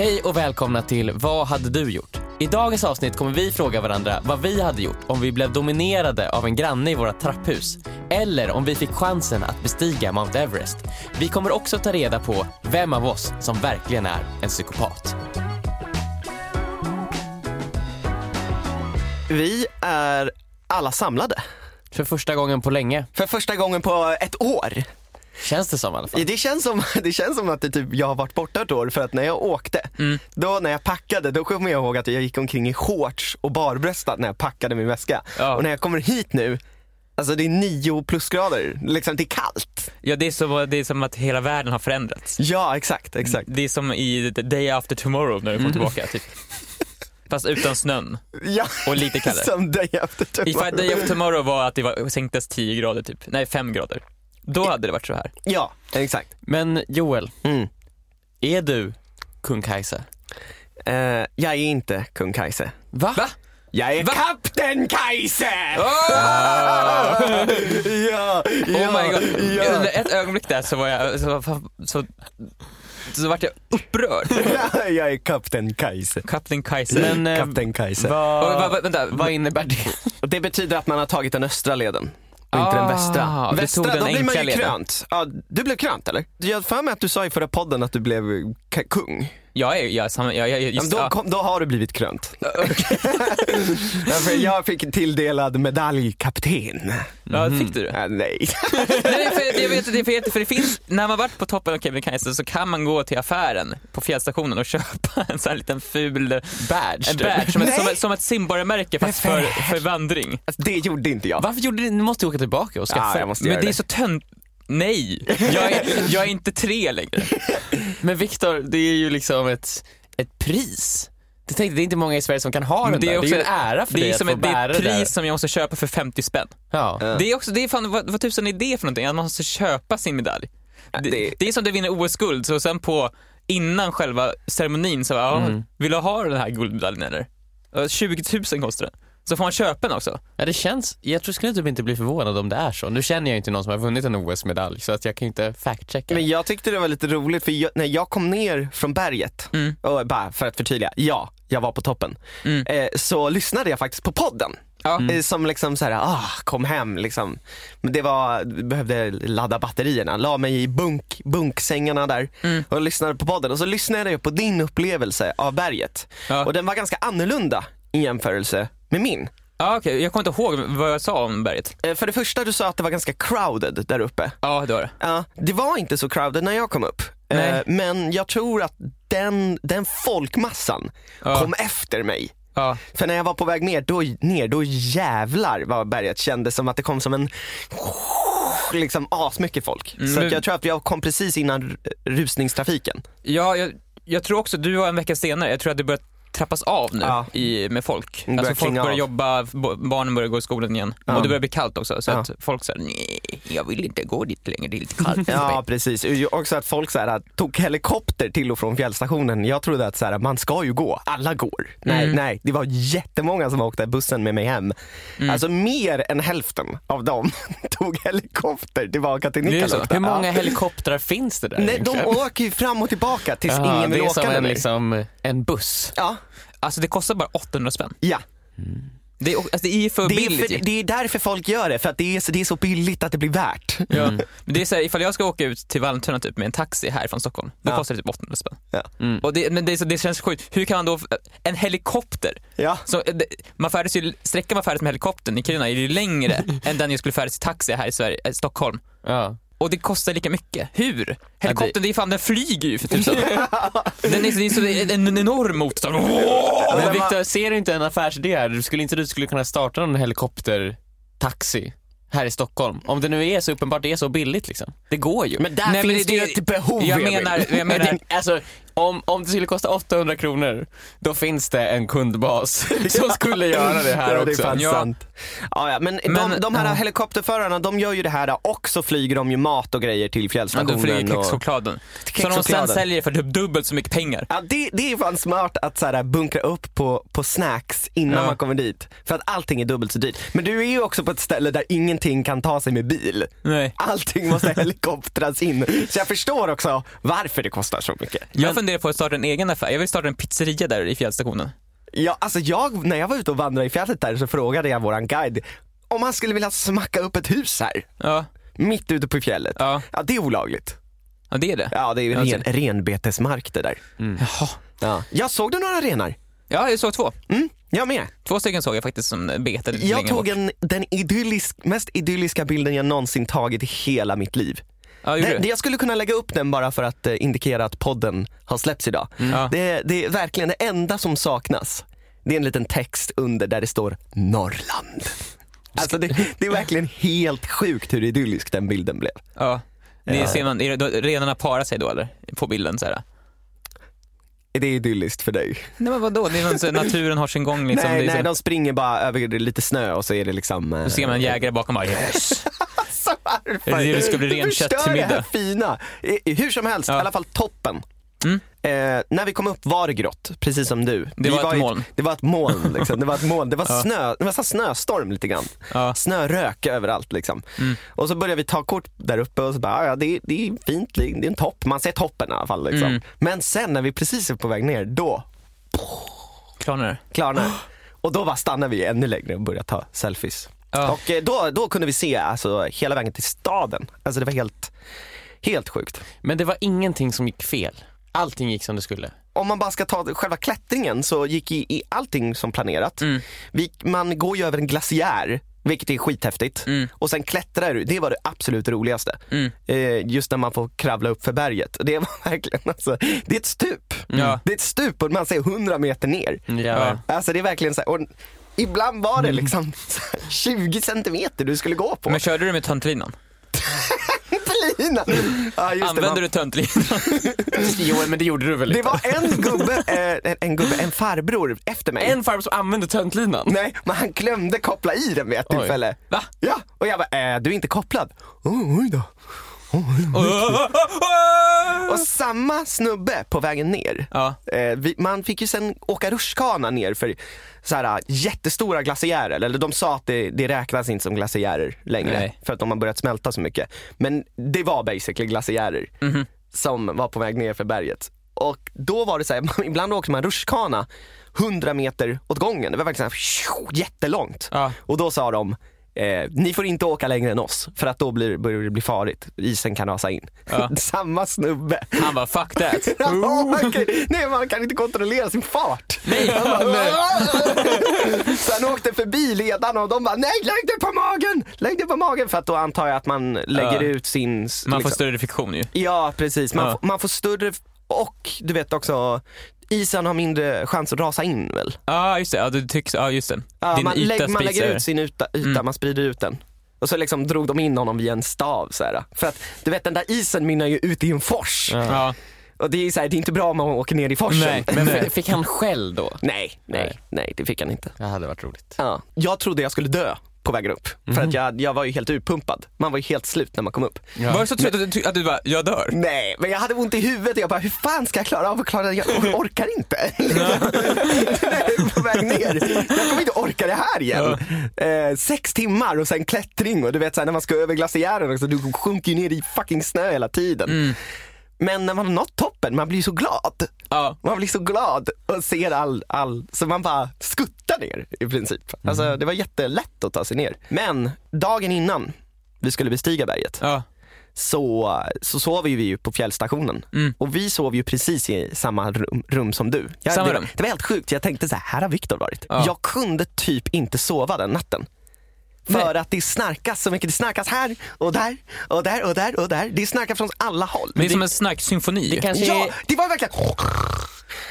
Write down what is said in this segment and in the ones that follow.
Hej och välkomna till Vad hade du gjort? I dagens avsnitt kommer vi fråga varandra vad vi hade gjort om vi blev dominerade av en granne i våra trapphus eller om vi fick chansen att bestiga Mount Everest. Vi kommer också ta reda på vem av oss som verkligen är en psykopat. Vi är alla samlade. För första gången på länge, För första gången på ett år. Känns det som i alla fall. Det känns som, det känns som att det typ, jag har varit borta ett år för att när jag åkte, då när jag packade, då kommer jag ihåg att jag gick omkring i shorts och barbröstad när jag packade min väska. Ja. Och när jag kommer hit nu, alltså det är nio plusgrader, liksom det är kallt. Ja, det är, så, det är som att hela världen har förändrats. Ja exakt, exakt. Det är som i The Day After Tomorrow när du kommer tillbaka. Typ. Fast utan snön. Ja, Och lite kallare. som day after Ifall tomorrow. Day After Tomorrow var att det var, sänktes 10 grader typ. Nej, 5 grader. Då hade det varit så här. Ja, exakt. Men Joel, Mm. är du kung Kajsa? Eh, jag är inte kung Kajse. Va? Va? Jag är Va? kapten Kajse! ja, Oh my god. ja. Under ett ögonblick där så var jag, så, så, så, vart jag upprörd. jag är kapten Kajse. Kapten Kaiser. Men eh, Kapten Kajse. vad, Och, va, va, vänta, vad innebär det? Det betyder att man har tagit den östra leden. Och inte den Ah, västra. du Västra, tog den då blir man ju krönt. Ja, du blev krönt eller? Jag har för mig att du sa i förra podden att du blev kung. Jag är, jag, jag, jag, Ja, just, då, ja. kom, då har du blivit krönt. Jag fick tilldelad medaljkapten. ja, fick du det? Äh, nej. Nej, för, jag vet, det, för, för det finns, när man varit på toppen av Kebnekaise så kan man gå till affären på fjällstationen och köpa en sån här liten ful Badge? en typ. badge som, ett, som, ett, som ett simborgarmärke fast för, för vandring. Alltså, det gjorde inte jag. Varför gjorde du Nu måste du åka tillbaka och skaffa Ja, jag måste Men göra det är så tönt... Nej, jag är, jag är inte tre längre. Men Viktor, det är ju liksom ett, ett pris. Jag tänkte, det är inte många i Sverige som kan ha den det där. är, också, det är ju en ära för det dig är att som få ett, det är bära ett det där. pris som jag måste köpa för 50 spänn. Ja. Det är också, det är fan, vad, vad tusan är det för någonting? Att man måste köpa sin medalj. Det, det- det är som att du vinner OS-guld, så sen på, innan själva ceremonin så bara, ja, Mm. vill du ha den här guldmedaljen eller? Ja, 20 000 kostar den. Så får man köpa den också. ja, det känns, jag tror skulle typ inte bli förvånad om det är så. Nu känner jag inte någon som har vunnit en OS-medalj så att jag kan inte fact-checka. Men jag tyckte det var lite roligt för jag, när jag kom ner från berget, Mm. och bara för att förtydliga, ja, jag var på toppen. Mm. Eh, så lyssnade jag faktiskt på podden. Ja. Eh, Som liksom såhär, ah, kom hem liksom. Men det var, behövde ladda batterierna, la mig i bunk, bunksängarna där Mm. och lyssnade på podden. Och så lyssnade jag på din upplevelse av berget. Ja. Och den var ganska annorlunda i jämförelse med min. Ja, okej. Jag kommer inte ihåg vad jag sa om berget. Eh, För det första, du sa att det var ganska crowded där uppe. Ja, det var det. Ja, det var inte så crowded när jag kom upp. Eh, Nej. Men jag tror att den, den folkmassan Ja. kom efter mig. Ja. För när jag var på väg ner, då, ner, då jävlar vad berget kändes som att det kom som en liksom asmycket folk. Så Mm. att jag tror att jag kom precis innan rusningstrafiken. Ja, jag, jag tror också, du var en vecka senare, jag tror att det börjar trappas av nu Ja. i, med folk. Alltså folk börjar av. jobba, barnen börjar gå i skolan igen. Ja. Och det börjar bli kallt också, så Ja. att folk säger nej, jag vill inte gå dit längre, det är lite kallt. Ja precis, också att folk så här, tog helikopter till och från fjällstationen. Jag trodde att så här, man ska ju gå, alla går. Nej, Mm. nej, det var jättemånga som åkte bussen med mig hem. Mm. Alltså mer än hälften av dem tog helikopter tillbaka till. Nikkaluokta. Hur många helikoptrar finns det där Nej, de egentligen? åker ju fram och tillbaka tills ingen vill åka med mig. liksom, en buss. Ja, Alltså det kostar bara 800 spänn. ja. Det är, alltså, det är ju för Det, är billigt för, det är därför folk gör det, för att det är, så, det är så billigt att det blir värt. Ja. Men det är så här, ifall jag ska åka ut till Vallentuna typ med en taxi här från Stockholm, då Ja. kostar det typ 800 spänn. Ja. Mm. Och det, men det, är så, det känns sjukt, hur kan man då, en helikopter, Ja. så, eh, det, man färdas ju, sträckan man färdas med helikoptern i Kiruna är ju längre än den jag skulle färdas i taxi här i Sverige, eh, Stockholm. Ja. Och det kostar lika mycket. Hur? Helikoptern, det är fan, den flyger ju för tusan. den är, det är så, det är en enorm motor. Men Viktor, ser du inte en affärsidé här? Du skulle inte du skulle kunna starta en helikoptertaxi här i Stockholm? Om det nu är så uppenbart, det är så billigt liksom. Det går ju. Men där Nej, men finns det- det, ju ett behov jag menar, jag menar, Alltså, om, om det skulle kosta 800 kronor, då finns det en kundbas som skulle göra det här ja, det är också. fan Ja. sant. Ja, ja, men, Men- de, de här ja. helikopterförarna de gör ju det här och så flyger de ju mat och grejer till Ja, fjällstationen. då flyger och... kexchokladen. Som de sen säljer för typ dubbelt så mycket pengar. Ja, det, det är fan smart att så här, bunkra upp på, på snacks innan Ja. man kommer dit. För att allting är dubbelt så dyrt. Men du är ju också på ett ställe där ingenting kan ta sig med bil. Nej. Allting måste helikoptras in. Så jag förstår också varför det kostar så mycket. Jag Men- funderar på att starta en egen affär. Jag vill starta en pizzeria där i fjällstationen. Ja, alltså jag, när jag var ute och vandrade i fjället där så frågade jag våran guide om han skulle vilja smacka upp ett hus här. Ja, Mitt ute på fjället. Ja. ja det är olagligt. ja det är det. Ja, det är Ja, ren, renbetesmark det där. Jaha. Ja. Jag såg du några renar? Ja, jag såg två. Mm, jag med. Två stycken såg jag faktiskt som betade Jag tog en, den idyllisk, mest idylliska bilden jag någonsin tagit i hela mitt liv. Ja, Det, du? jag skulle kunna lägga upp den bara för att eh, indikera att podden har släppts idag. Ja. Det, det är verkligen det enda som saknas. Det är en liten text under där det står Norrland. Alltså det, det är verkligen helt sjukt hur idyllisk den bilden blev. Ja. Det Ja. ser man, det renarna parar sig då eller? På bilden så här. Är det idylliskt för dig? Nej men vadå, det är så, naturen har sin gång liksom. nej, det är nej, så, de springer bara över lite snö och så är det liksom... eh, Då ser man en jägare bakom bara yes. Alltså varför? Är det det det ska bli Du förstör till det här middag? fina. I- Hur som helst, Ja. i alla fall toppen. Mm. Eh, när vi kom upp var det grått, precis som du. Vi var ett i- moln. Det var ett moln. Liksom. Det var ett moln. Det var, Ja. snö, det var så snöstorm lite grann. Ja. Snörök överallt. Liksom. Mm. Och så började vi ta kort där uppe och så bara, "Ah, ja, det, är- det är fint, det är en topp. Man ser toppen i alla fall. Liksom. Mm. Men sen när vi precis är på väg ner, då Klarnar det? klarnar det. Och då bara stannar vi ännu längre och börjar ta selfies. Ja. Och eh, då, då kunde vi se alltså, hela vägen till staden. Alltså det var helt, helt sjukt. Men det var ingenting som gick fel. Allting gick som det skulle. Om man bara ska ta själva klättringen så gick i, i allting som planerat. Mm. Vi, man går ju över en glaciär, vilket är skithäftigt. Mm. Och sen klättrar du, det var det absolut roligaste. Mm. Eh, just när man får kravla upp för berget. Det var verkligen, alltså, det är ett stup. Ja. Det är ett stup och man ser 100 meter ner. Ja. Alltså det är verkligen så här, och ibland var det liksom så här 20 centimeter du skulle gå på. Mm. Men körde du med töntlinan? Lina. Ja, just det, Använde man- du töntlinan? Jo men det gjorde du väl det inte? var en gubbe, eh, en, gubbe, en farbror efter mig. en farbror som använde töntlinan. Nej, men han glömde koppla i den vid ett Oj. tillfälle. Va? Ja, och jag bara, äh, du är inte kopplad? Oh, oj då. Och samma snubbe på vägen ner. Ja. Eh, vi, man fick ju sen åka rutschkana ner för så här, äh, jättestora glaciärer. Eller de sa att det, det räknas inte som glaciärer längre Nej. för att de har börjat smälta så mycket. Men det var basically glaciärer Mhm. som var på väg ner för berget. Och då var det så här, ibland åkte man rutschkana 100 meter åt gången. Det var verkligen så här, jättelångt. Ja. Och då sa de, eh, ni får inte åka längre än oss för att då blir, börjar det bli farligt. Isen kan rasa in. Ja. Samma snubbe. Han bara fuck that. Ja, kan, nej, man kan inte kontrollera sin fart. Nej. Han bara, så han åkte förbi ledarna och de bara, nej lägg dig på magen! Lägg dig på magen för att då antar jag att man lägger Ja. ut sin... Man får liksom- större friktion ju. Ja precis, man. Får, man får större och du vet också isen har mindre chans att rasa in väl? Ja just det, ja, du tycks, ja just det. Ja, Din man, yta lägg, man lägger ut sin yta, yta Mm. man sprider ut den. Och så liksom drog de in honom via en stav så här. För att du vet den där isen mynnar ju ut i en fors. Ja. Och det är, så här, det är inte bra om man åker ner i forsen. Nej. Men f- fick han skäll då? nej, nej, Nej. nej det fick han inte. Det hade varit roligt. Ja. Jag trodde jag skulle dö på vägen upp. För att jag, jag var ju helt utpumpad. Man var ju helt slut när man kom upp. Ja. Var du så trött att du, att du bara, jag dör? Nej, men jag hade ont i huvudet och jag bara, hur fan ska jag klara av att klara det? Jag or- orkar inte. på väg ner. Jag kommer inte orka det här igen. Eh, sex timmar och sen klättring och du vet så här, när man ska över glaciären också, du sjunker ju ner i fucking snö hela tiden. Men när man har nått toppen, man blir så glad. Ja. Man blir så glad och ser all, all, så man bara skuttar ner i princip. Alltså det var jättelätt att ta sig ner. Men dagen innan vi skulle bestiga berget Ja. så, så sov vi ju på fjällstationen. Mm. Och vi sov ju precis i samma rum, rum som du. Jag, Samma det, rum? det var helt sjukt, jag tänkte så här, här har Viktor varit. Ja. Jag kunde typ inte sova den natten. För att det snarkas så mycket, det snarkas här och där och där och där och där. Det snarkar från alla håll. Men det är som en snarksymfoni. Det kanske Ja, är... det var verkligen...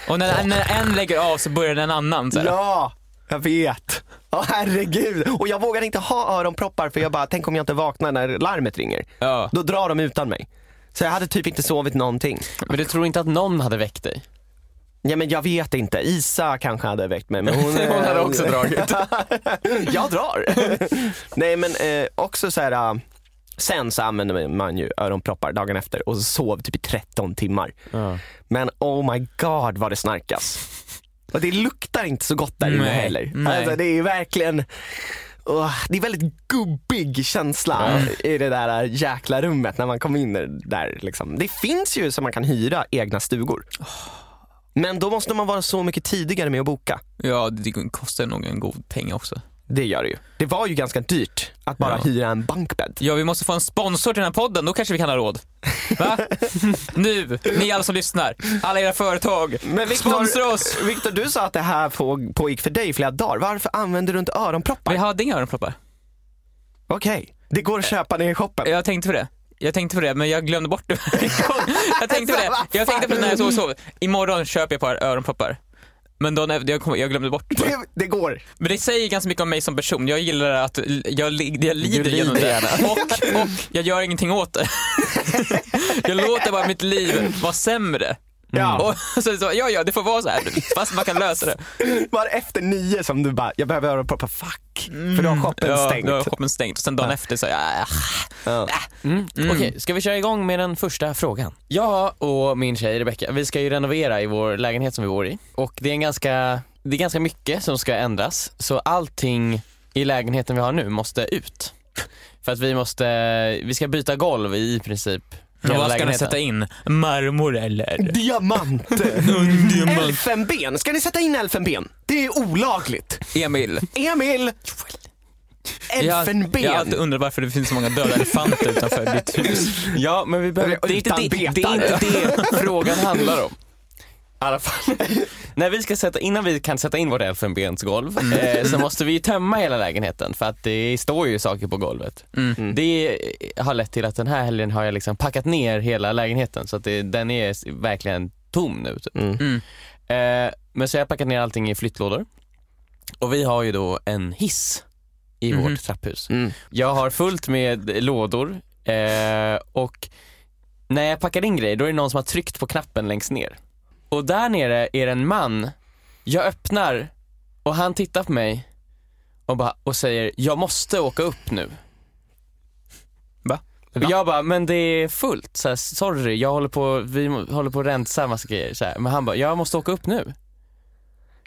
Och när, när en lägger av så börjar en annan. Så här. Ja, jag vet. Ja herregud. Och jag vågar inte ha öronproppar för jag bara, tänk om jag inte vaknar när larmet ringer. Ja. Då drar de utan mig. Så jag hade typ inte sovit någonting. Men du tror inte att någon hade väckt dig? Ja men jag vet inte, Isa kanske hade väckt mig men hon, Hon hade också dragit. jag drar. Nej men eh, också så här. äh, sen så använde man ju öronproppar dagen efter och sov typ i 13 timmar. Ja. Men oh my god vad det snarkas. Och det luktar inte så gott där inne Nej, heller. nej. Alltså det är verkligen åh, det är väldigt gubbig känsla i det där jäkla rummet när man kommer in där. Liksom. Det finns ju som man kan hyra egna stugor. Men då måste man vara så mycket tidigare med att boka. Ja, det kostar nog en god peng också. Det gör det ju. Det var ju ganska dyrt att bara Ja. hyra en bankbädd. Ja, vi måste få en sponsor till den här podden, då kanske vi kan ha råd. Va? nu, ni alla som lyssnar, alla era företag, sponsra oss! Viktor, du sa att det här på, pågick för dig i flera dagar. Varför använder du inte öronproppar? Vi hade inga öronproppar. Okej, det går att köpa ner i shoppen. Jag tänkte på det. Jag tänkte på det, men jag glömde bort det. jag tänkte på det. Jag tänkte på det när jag sov och sov. Imorgon köper jag ett par öronproppar. Men då när jag, jag glömde bort det. Det, det går. Men det säger ganska mycket om mig som person. Jag gillar att jag, li- jag lider genom det. Och, och jag gör ingenting åt det. jag låter bara mitt liv vara sämre. Ja. Och så, så, ja, ja, det får vara så här. Fast man kan lösa det. Var efter nio som du bara, jag behöver öronproppar, fuck. För då har shoppen Ja, stängt. då har shoppen stängt. Och sen dagen Ja. efter så, ja, Ja. Mm. Okej, ska vi köra igång med den första frågan? Jag och min tjej Rebecca, vi ska ju renovera i vår lägenhet som vi bor i. Och det är, en ganska, det är ganska mycket som ska ändras. Så allting i lägenheten vi har nu måste ut. För att vi måste, vi ska byta golv i princip Hela vad ska ni sätta in? Marmor eller? Diamant. Elfenben, ska ni sätta in elfenben? Det är olagligt. Emil. Emil! Elfenben. Jag har alltid undrat varför det finns så många döda elefanter utanför ditt hus. Ja, men vi behöver, det, är inte det, det är inte det frågan handlar om. I alla fall. När vi ska sätta, innan vi kan sätta in vårt elfenbensgolv eh, så måste vi ju tömma hela lägenheten för att det står ju saker på golvet. Mm. Det har lett till att den här helgen har jag liksom packat ner hela lägenheten så att det, den är verkligen tom nu. Typ. Mm. Mm. Eh, men så har jag packat ner allting i flyttlådor och vi har ju då en hiss i Mhm. vårt trapphus. Mm. Jag har fullt med lådor eh, och när jag packar in grejer då är det någon som har tryckt på knappen längst ner. Och där nere är det en man, jag öppnar och han tittar på mig och, bara, och säger jag måste åka upp nu. Va? Och jag bara, men det är fullt, så här, sorry jag håller på, vi håller på att rensa massa grejer. Så här. Men han bara, jag måste åka upp nu.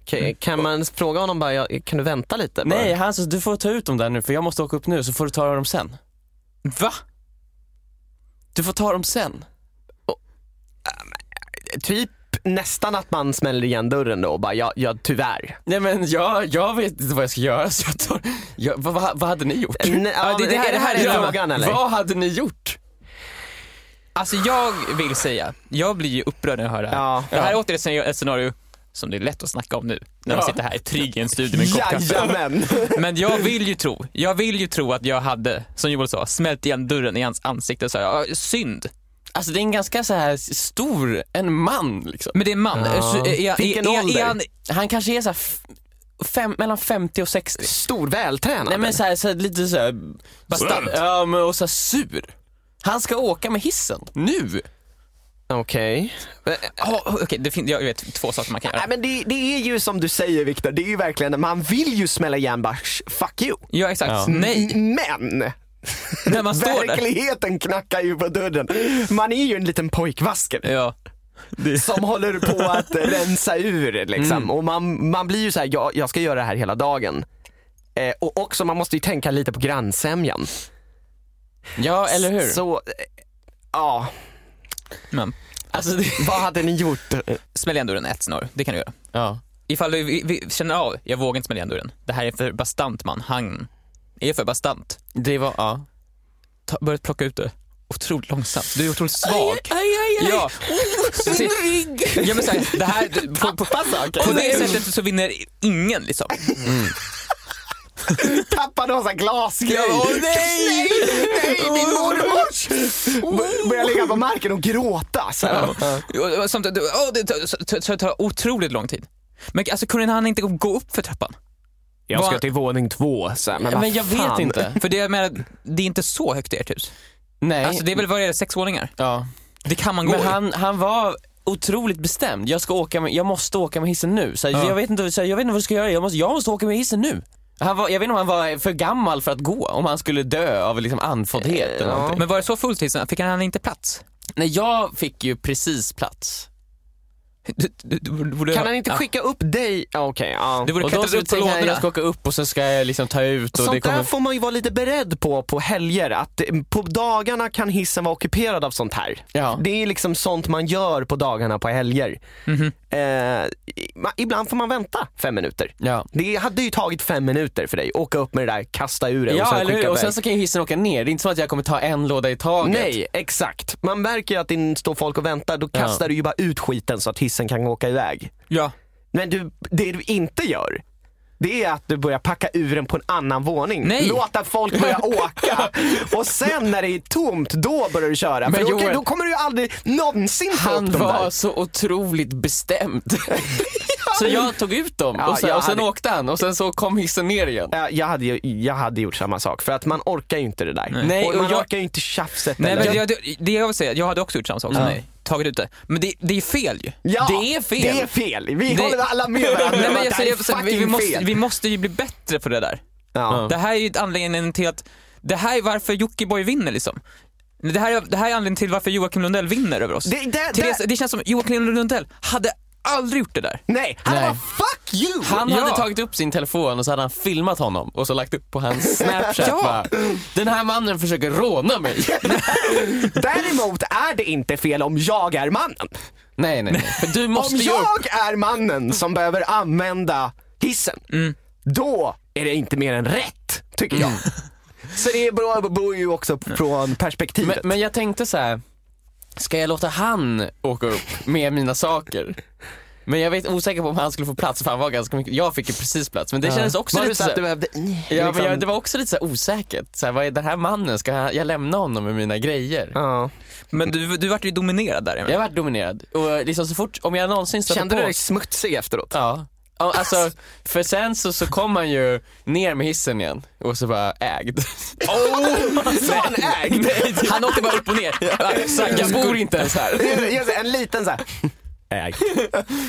Okej, kan man fråga honom bara, ja, kan du vänta lite? bara? Nej, han sa du får ta ut dem där nu för jag måste åka upp nu så får du ta dem sen. Va? Du får ta dem sen. Typ nästan att man smäller igen dörren då och bara, ja, ja tyvärr. Nej men jag, jag vet inte vad jag ska göra så jag tar, jag, vad, vad, vad hade ni gjort? Nej, ja, det- det- är det här är ja, frågan eller? Vad hade ni gjort? Alltså jag vill säga, jag blir ju upprörd när jag hör det här. Ja. Det här är återigen ett scenario- som det är lätt att snacka om nu, när man Ja. sitter här trygg i en studio med en kopp kaffe. Jajamän. Men jag vill ju tro, jag vill ju tro att jag hade, som Joel sa, smält igen dörren i hans ansikte och sa synd. Alltså det är en ganska så här stor, en man liksom. Men det är en man. Ja. Så, är, Vilken är, ålder? är han, Han kanske är så fem, mellan 50 och 60. Stor, vältränad. Nej men så här, så här, lite så här, Bastant. Ja men och så här sur. Han ska åka med hissen, nu. Okej. Ja, Okej, det finns, jag vet två saker man kan Nej göra. men det, det är ju som du säger Viktor, det är ju verkligen, man vill ju smälla igen bara, "Sh, fuck you. Ja exakt, Ja. nej. Men När man står där. verkligheten knackar ju på dörren. Man är ju en liten pojkvasker. Ja. som håller på att rensa ur liksom. Och man, man blir ju så här, jag, jag ska göra det här hela dagen. Eh, och också man måste ju tänka lite på grannsämjan. Ja eller hur? Så, eh, ja, Men, Alltså det, vad hade ni gjort? smäll igen dörren ett snarare, det kan du göra. ja. Ifall du vi, vi känner av, jag vågar inte smälla igen dörren. Det här är för bastant man, han är för bastant. Det var, ja. Ta, börja plocka ut det otroligt långsamt. Du är otroligt svag. Aj, aj, aj. Ja. Så, se- ja men så här, det här, på, på, på det sättet så vinner ingen liksom. Tappade någon sån här glasgrej. Ja, åh, nej! nej, min mormors! B- Börjar ligga på marken och gråta. Så här. Och Samtidigt, så det tar otroligt lång tid. Men alltså kunde han inte gå upp för trappan? Jag ska till våning två. Så här, men, Men, vad jag fan? vet inte. För det, jag menar, det är inte så högt i ert hus. Nej. Alltså det är väl, vad är det, sex våningar? ja. Det kan man gå Men i. han, han var otroligt bestämd. Jag, ska åka med, jag måste åka med hissen nu. Så här, Ja. jag, vet inte, så här, jag vet inte vad jag ska göra, jag måste, jag måste åka med hissen nu. Han var, jag vet inte om han var för gammal för att gå, om han skulle dö av liksom andfåddhet eller Ja. någonting. Men var det så fullt hissen? Fick han inte plats? Nej, jag fick ju precis plats. Du, du, du, Kan han inte ja. skicka upp dig? Ja, Okej, ja. Du borde Och klättra upp på tänker jag, lådorna. ska åka upp och så ska jag liksom ta ut och Sånt det kommer... där får man ju vara lite beredd på på helger. Att eh, på dagarna kan hissen vara ockuperad av sånt här. Ja. Det är liksom sånt man gör på dagarna på helger. Mhm. Eh, i- ma- ibland får man vänta fem minuter. Ja. Det hade ju tagit fem minuter för dig. Åka upp med det där, kasta ur det och Ja, sen eller skicka hur? Och sen så kan ju hissen åka ner. Det är inte så att jag kommer ta en låda i taget. Nej, exakt. Man märker ju att det står folk och väntar, då Ja. kastar du ju bara ut skiten så att hissen kan åka iväg. Ja. Men du, det du inte gör, det är att du börjar packa ur den på en annan våning. Nej. Låta folk börja åka och sen när det är tomt, då börjar du köra. Men För då, Joel- då kommer du aldrig någonsin få Han upp dem var där. så otroligt bestämd. så jag tog ut dem Ja, och, sen, och sen hade- åkte han och sen så kom hissen ner igen. Ja, Jag hade, jag hade gjort samma sak för att man orkar ju inte det där. Nej, och och man jag- orkar ju inte tjafset Nej, eller. men jag, det, det jag vill säga, jag hade också gjort samma sak som dig. Tagit ut det. Men det, det är fel ju. ja, det är fel. Det är fel. Vi Det- håller alla med varandra Nej, men jag det säger, är jag säger, vi, vi, måste, fel. vi måste ju bli bättre på det där. Ja. Det här är ju anledningen till att, det här är varför Jockiboi vinner liksom. Det här, är, det här är anledningen till varför Joakim Lundell vinner över oss. Det- det- Therese, det- det känns som Joakim Lundell hade aldrig gjort det där. Nej, han Nej. bara fuck you! Han Ja. hade tagit upp sin telefon och så hade han filmat honom och så lagt upp på hans snapchat Ja. bara, Den här mannen försöker råna mig. Däremot är det inte fel om jag är mannen. nej, nej, nej. För du måste Om jag är mannen som behöver använda hissen, Mm. då är det inte mer än rätt, tycker jag. Mm. Så det beror, ju också från Men, perspektivet. men jag tänkte så här. ska jag låta han åka upp med mina saker? Men jag vet osäker på om han skulle få plats för han var ganska mycket, jag fick ju precis plats men det kändes också Var lite så så att du behövde... Ja liksom- men jag, det var också lite så här osäkert, så här, vad är den här mannen, ska jag, jag lämna honom med mina grejer? Ja. Men du, du vart ju dominerad där. Jag har varit dominerad och liksom så fort, om jag någonsin stöter Kände på du dig smutsig efteråt? Ja. Ja, Alltså, för sen så, så kom han ju ner med hissen igen och så bara ägd. Så han ägd? Han åkte bara upp och ner. Exakt, jag bor inte ens här. En liten så här. Ägd.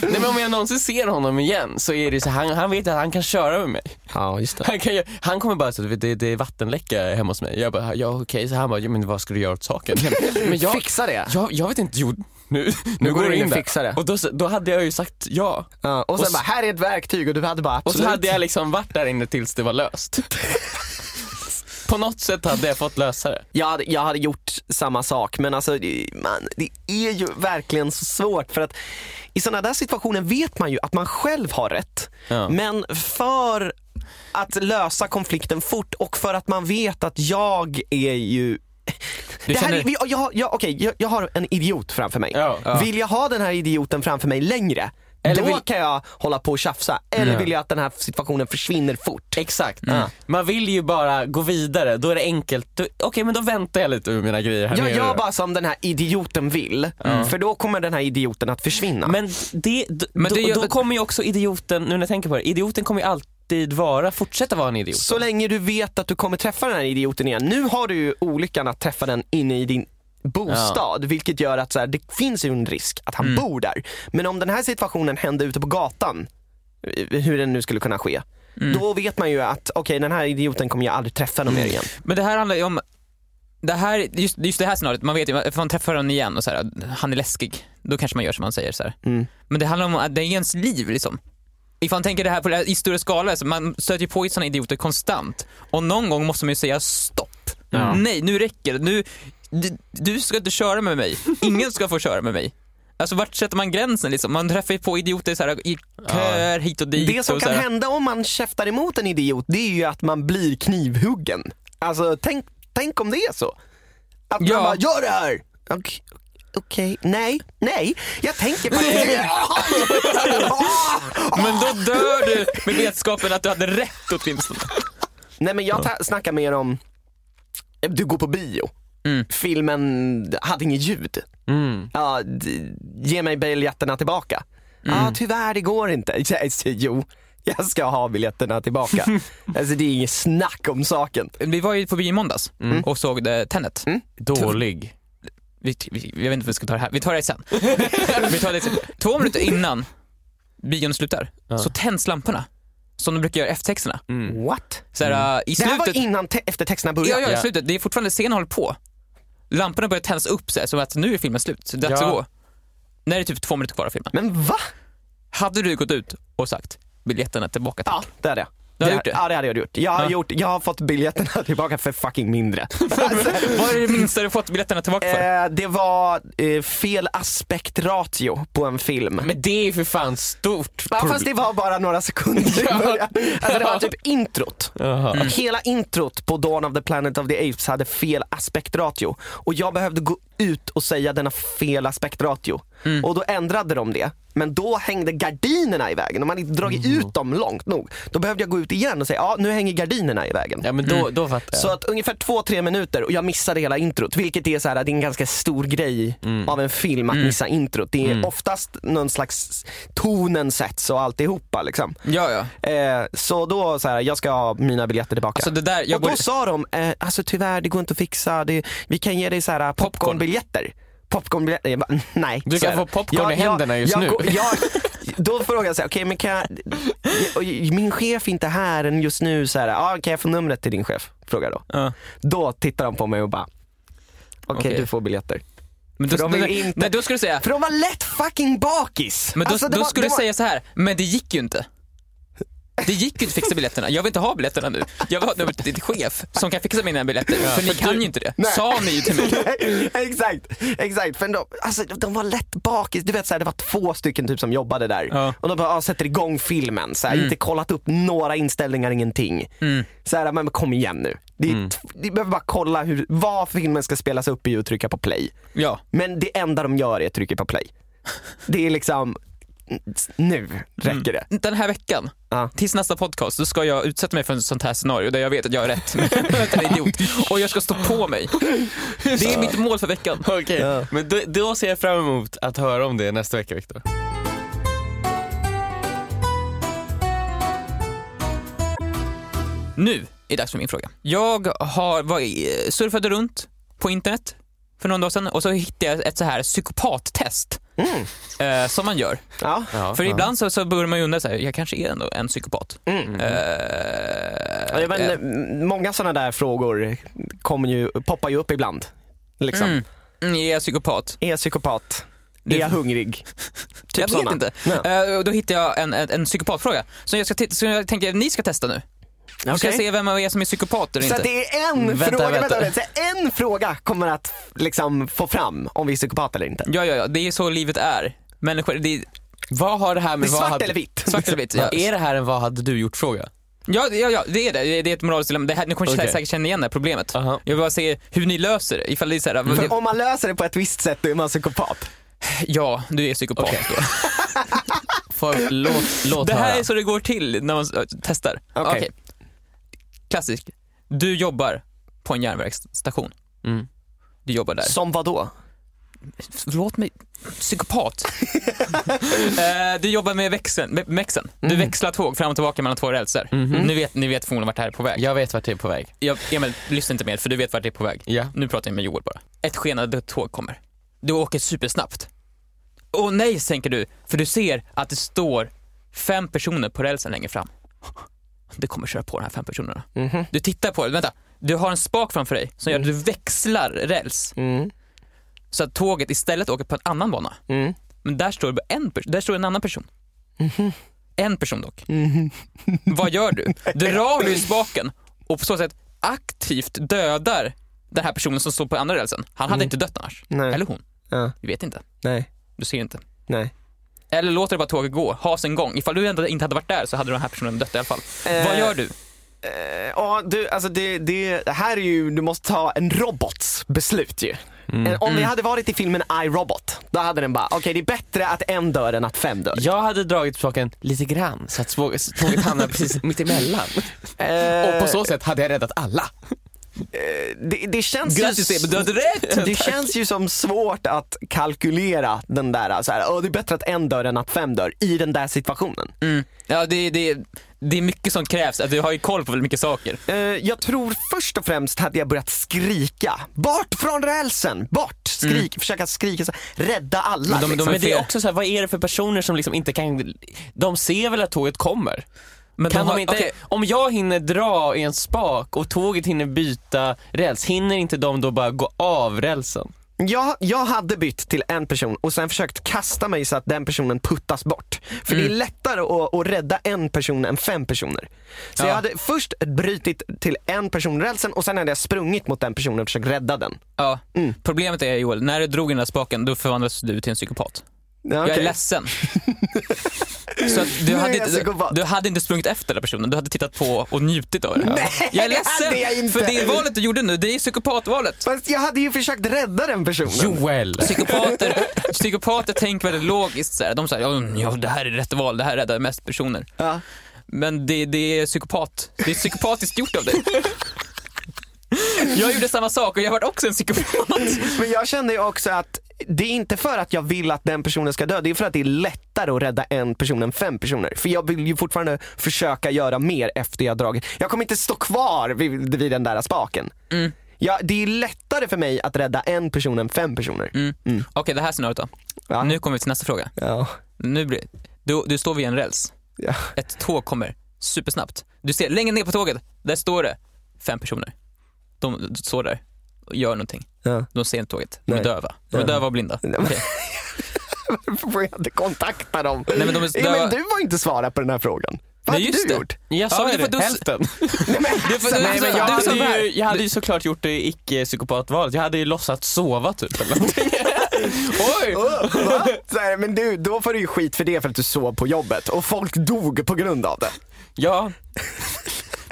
Nej men om jag någonsin ser honom igen så är det så han, han vet att han kan köra med mig. Ja, just det. Han, kan, ju- han kommer bara så att det, det är vattenläcka hemma hos mig. Jag bara, ja okej, så han bara, ja, men vad ska du göra åt saken? Men jag, Fixa det. jag, jag vet inte, jo, nu, nu, går du in och där. fixar det. Och då, då hade jag ju sagt ja. Ja, och sen Och s- bara, här är ett verktyg och du hade bara Och absolut. så hade jag liksom varit där inne tills det var löst. På något sätt hade jag fått lösa det. Jag hade, jag hade gjort samma sak men alltså man, det är ju verkligen så svårt för att i sådana där situationer vet man ju att man själv har rätt. Ja. Men för att lösa konflikten fort och för att man vet att jag är ju Du det här, känner- jag, jag, jag, okej, jag, jag har en idiot framför mig. Ja. Ja. Vill jag ha den här idioten framför mig längre, Eller då vill- kan jag hålla på och tjafsa. Eller Ja. vill jag att den här situationen försvinner fort. Exakt. Man vill ju bara gå vidare, då är det enkelt. Okej men då väntar jag lite med mina grejer här Jag nere. gör bara som den här idioten vill, för då kommer den här idioten att försvinna. Men, det, Men då, gör- då kommer ju också idioten, nu när jag tänker på det, idioten kommer ju alltid vara, fortsätta vara en idiot. Så länge du vet att du kommer träffa den här idioten igen. Nu har du ju olyckan att träffa den inne i din bostad, vilket gör att så här, det finns ju en risk att han bor där. Men om den här situationen hände ute på gatan, eh, hur den nu skulle kunna ske, då vet man ju att okej den här idioten kommer jag aldrig träffa någon mer igen. Men det här handlar ju om, det här, just, just det här scenariot, man vet ju, ifall man träffar honom igen och så här, han är läskig, då kanske man gör som man säger så här. Mm. Men det handlar om att det är ens liv liksom. Ifall man tänker det här på det här, i större skala, så man stöter ju på sådana idioter konstant. Och någon gång måste man ju säga stopp. Nej, nu räcker det. Nu, du, du ska inte köra med mig. Ingen ska få köra med mig. Alltså vart sätter man gränsen liksom? Man träffar ju på idioter så här, i köer hit och dit. Det som kan hända om man käftar emot en idiot, det är ju att man blir knivhuggen. Alltså tänk, tänk om det är så. Att Ja. man bara, gör det här! Okej, okej, nej, nej, jag tänker faktiskt Men då dör du med vetskapen att du hade rätt åtminstone. Nej men jag snackar mer om, du går på bio. Mm. Filmen hade inget ljud. Mm. Ja, ge mig biljetterna tillbaka. Mm. Ja, tyvärr det går inte. Jo, jag ska ha biljetterna tillbaka. alltså det är inget snack om saken. Vi var ju på bio i måndags och såg det, Tenet. Dålig. Vi, vi, jag vet inte om vi ska ta det här, vi tar det sen. vi tar det sen. Två minuter innan bion slutar så tänds lamporna. Som de brukar göra efter texterna. What? Så här, äh, I Det här var slutet, innan te- efter texterna ja, började? ja, i Ja. slutet, det är fortfarande scenen håller på. Lamporna börjar tändas upp så här, som att nu är filmen slut, så det är dags Ja. att gå. när det är typ två minuter kvar av filmen. Men va? Hade du gått ut och sagt biljetterna tillbaka tack? Ja, det hade jag. Du har Det- gjort det? Ja, det hade jag gjort. Jag har, Ja. gjort, jag har fått biljetterna tillbaka för fucking mindre. Alltså, Vad är det minsta du fått biljetterna tillbaka för? eh, det var eh, fel aspektratio på en film. Men det är ju för fan stort. Ja, fast det var bara några sekunder i Ja. början. Alltså det var typ introt. Och Hela introt på Dawn of the Planet of the Apes hade fel aspektratio. Och jag behövde gå ut och säga denna fel aspektratio. Och då ändrade de det. Men då hängde gardinerna i vägen. De hade inte dragit ut dem långt nog. Då behövde jag gå ut igen och säga, ja nu hänger gardinerna i vägen. Ja men då, då fattar jag. Så att ungefär två, tre minuter och jag missade hela introt. Vilket är så här, det är en ganska stor grej av en film att missa introt. Det är oftast någon slags tonen sätts och alltihopa liksom. Ja, ja. Eh, så då så här, jag ska ha mina biljetter tillbaka. Alltså det där, jag och då borde... sa de, eh, alltså tyvärr det går inte att fixa, det, vi kan ge dig så här popcornbiljetter. Popcornbiljetter, jag bara, nej. Du kan få popcorn i händerna just jag, nu. Jag, då frågade jag så här, okej men kan jag, min chef är inte här just nu, så här, ah, kan jag få numret till din chef? Frågar jag då. Ja. Då tittar de på mig och bara, okej Okej. du får biljetter. Men då, de inte- nej, då skulle du säga, För de var lätt fucking bakis. men då, Alltså, då var- skulle du säga så här, men det gick ju inte. Det gick ju inte att fixa biljetterna. Jag vill inte ha biljetterna nu. Jag vill ha nummer till chef som kan fixa mina biljetter. för ni kan ju inte det. Nej. Sa ni ju till mig. Nej, exakt, exakt. För de, alltså, de var lätt bakis. Du vet, så här, det var två stycken typ som jobbade där. Ja. Mm. Och de bara ah, sätter igång filmen. Så här, Inte kollat upp några inställningar, ingenting. Så här, men kom igen nu. Det t- Ni behöver bara kolla hur, vad filmen ska spelas upp i och trycka på play. Ja. Men det enda de gör är att trycka på play. Det är liksom, nu räcker det. Den här veckan, Ja. tills nästa podcast, då ska jag utsätta mig för ett sånt här scenario där jag vet att jag har rätt. Men jag är idiot. Och jag ska stå på mig. Det är mitt mål för veckan. Okej, Ja. men då, då ser jag fram emot att höra om det nästa vecka Viktor. Nu är det dags för min fråga. Jag har var, i- surfade runt på internet för någon dag sedan och så hittade jag ett så här psykopattest eh, som man gör. Ja. Ja, För ja. ibland så, så börjar man ju undra, så här, jag kanske är ändå en psykopat. Mm. Eh, Ja, men, eh, m- många sådana där frågor kommer ju, poppar ju upp ibland. Liksom. mm, mm, är jag psykopat? Är jag psykopat? Det- Är jag hungrig? Typ jag såna. vet inte. Ja. Eh, och då hittade jag en, en, en psykopatfråga som jag, ska som jag tänker att ni ska testa nu. Då ska se vem av er som är psykopat eller Så inte. att det är en Mm, vänta, fråga, vänta. vänta, vänta. Så en fråga kommer att liksom få fram om vi är psykopat eller inte. Ja, ja, ja, det är så livet är. Människor, det är Vad har det här Det med är vad svart hade... eller vitt. svart eller vitt. Ja. Är det här en vad hade du gjort fråga? Ja, ja, ja, det är det. Det är ett moraliskt dilemma. Det här, ni kommer Okej. säkert känna igen det här problemet. Aha. Jag vill bara se hur ni löser det. Ifall det är så här, För om man löser det på ett visst sätt då är man psykopat. ja, du är psykopat. Okej. då. För, låt, låt Det här höra. är så det går till när man testar. Okej. Okej. Klassisk. Du jobbar på en järnvägsstation. Mm. Du jobbar där. Som vad då? Låt mig... Psykopat. Eh, du jobbar med växeln. Med växeln. Du växlar tåg fram och tillbaka mellan två rälsar. Ni, vet, ni vet förmodligen vart det här är på väg. Jag vet vart det är på väg. Jag, Emil, lyssna inte mer för du vet vart det är på väg. Ja. Nu pratar jag med Joel bara. Ett skenande tåg kommer. Du åker supersnabbt. Åh nej, tänker du, för du ser att det står fem personer på rälsen längre fram. Det kommer köra på de här fem personerna. Mhm. Du tittar på det, vänta. Du har en spak framför dig som gör att du växlar räls. Mm. Så att tåget istället åker på en annan bana. Mm. Men där står det en, där står en annan person. En person dock. Mhm. Vad gör du? Drar du i spaken och på så sätt aktivt dödar den här personen som står på andra rälsen. Han hade inte dött annars. Mm. Nej. Eller hon. Ja. Vi vet inte. Nej. Du ser inte. Nej. Eller låter det bara tåget gå, ha sin gång. Ifall du inte hade varit där så hade den här personen dött i alla fall. Eh, Vad gör du? Eh, Ja, du, alltså det, det, här är ju, du måste ta en robots beslut ju. Eh, Om vi hade varit i filmen I, Robot, då hade den bara, okej det är bättre att en dör än att fem dör. Jag hade dragit spaken lite grann så att tåget hamnar precis mitt emellan. Eh, Och på så sätt hade jag räddat alla. Det, det känns Grattis ju, Emil, du hade rätt! det känns ju som svårt att kalkylera den där, så här, "Åh, det är bättre att en dör än att fem dör i den där situationen. Mm. Ja, det, det, det är mycket som krävs. Att du har ju koll på väldigt mycket saker. Eh, jag tror först och främst hade jag börjat skrika. Bort från rälsen! Bort! Skrik, försöka skrika, så, rädda alla. Men de- de liksom. Men det är också så här, vad är det för personer som liksom inte kan, de ser väl att tåget kommer? Men Kan de, har- inte, okej, om jag hinner dra i en spak och tåget hinner byta räls, hinner inte de då bara gå av rälsen? Jag, jag hade bytt till en person och sen försökt kasta mig så att den personen puttas bort. För Mm. det är lättare att, att rädda en person än fem personer. Så Ja. jag hade först brutit till en person rälsen och sen hade jag sprungit mot den personen och försökt rädda den. Ja. Mm. Problemet är Joel, när du drog i den där spaken då förvandlades du till en psykopat. Ja, Jag är ledsen. Så att du, hade du hade inte sprungit efter den personen, du hade tittat på och njutit av det. Nej, jag är det hade jag ledsen, inte. för det valet du gjorde nu, det är psykopatvalet. Fast jag hade ju försökt rädda den personen. Joel. Psykopater, psykopater tänker väldigt logiskt. Så här. De säger ja, ja, det här är rätt val, det här räddar mest personer. Ja. Men det, det är psykopat. Det är psykopatiskt gjort av dig. Jag gjorde samma sak och jag var också en psykopat. Men jag kände ju också att det är inte för att jag vill att den personen ska dö, det är för att det är lättare att rädda en person än fem personer. För jag vill ju fortfarande försöka göra mer efter jag dragit. Jag kommer inte stå kvar vid, vid den där spaken. Mm. Ja, det är lättare för mig att rädda en person än fem personer. Mm. Okej, det här scenariot då. Ja. Nu kommer vi till nästa fråga. Ja. Nu blir, du, du står vid en räls. Ja. Ett tåg kommer supersnabbt. Du ser längre ner på tåget, där står det fem personer. De står där och gör någonting. Ja. De ser inte tåget. De är Nej. döva. De är Ja. döva och blinda. Okej. Varför får jag inte kontakta dem? Nej, men de är döva. du var inte svara på den här frågan. Vad Nej, hade just du det. gjort? Jag sa Ja, ju du får- det, du- hälften. Nej, men, Du får- du- Nej, men jag, du hade ju, här- jag hade ju såklart gjort det icke-psykopatvalet. Jag hade ju låtsats sova typ eller någonting. Oj! Åh, va? Så här, men du, då får du ju skit för det för att du sov på jobbet och folk dog på grund av det. Ja.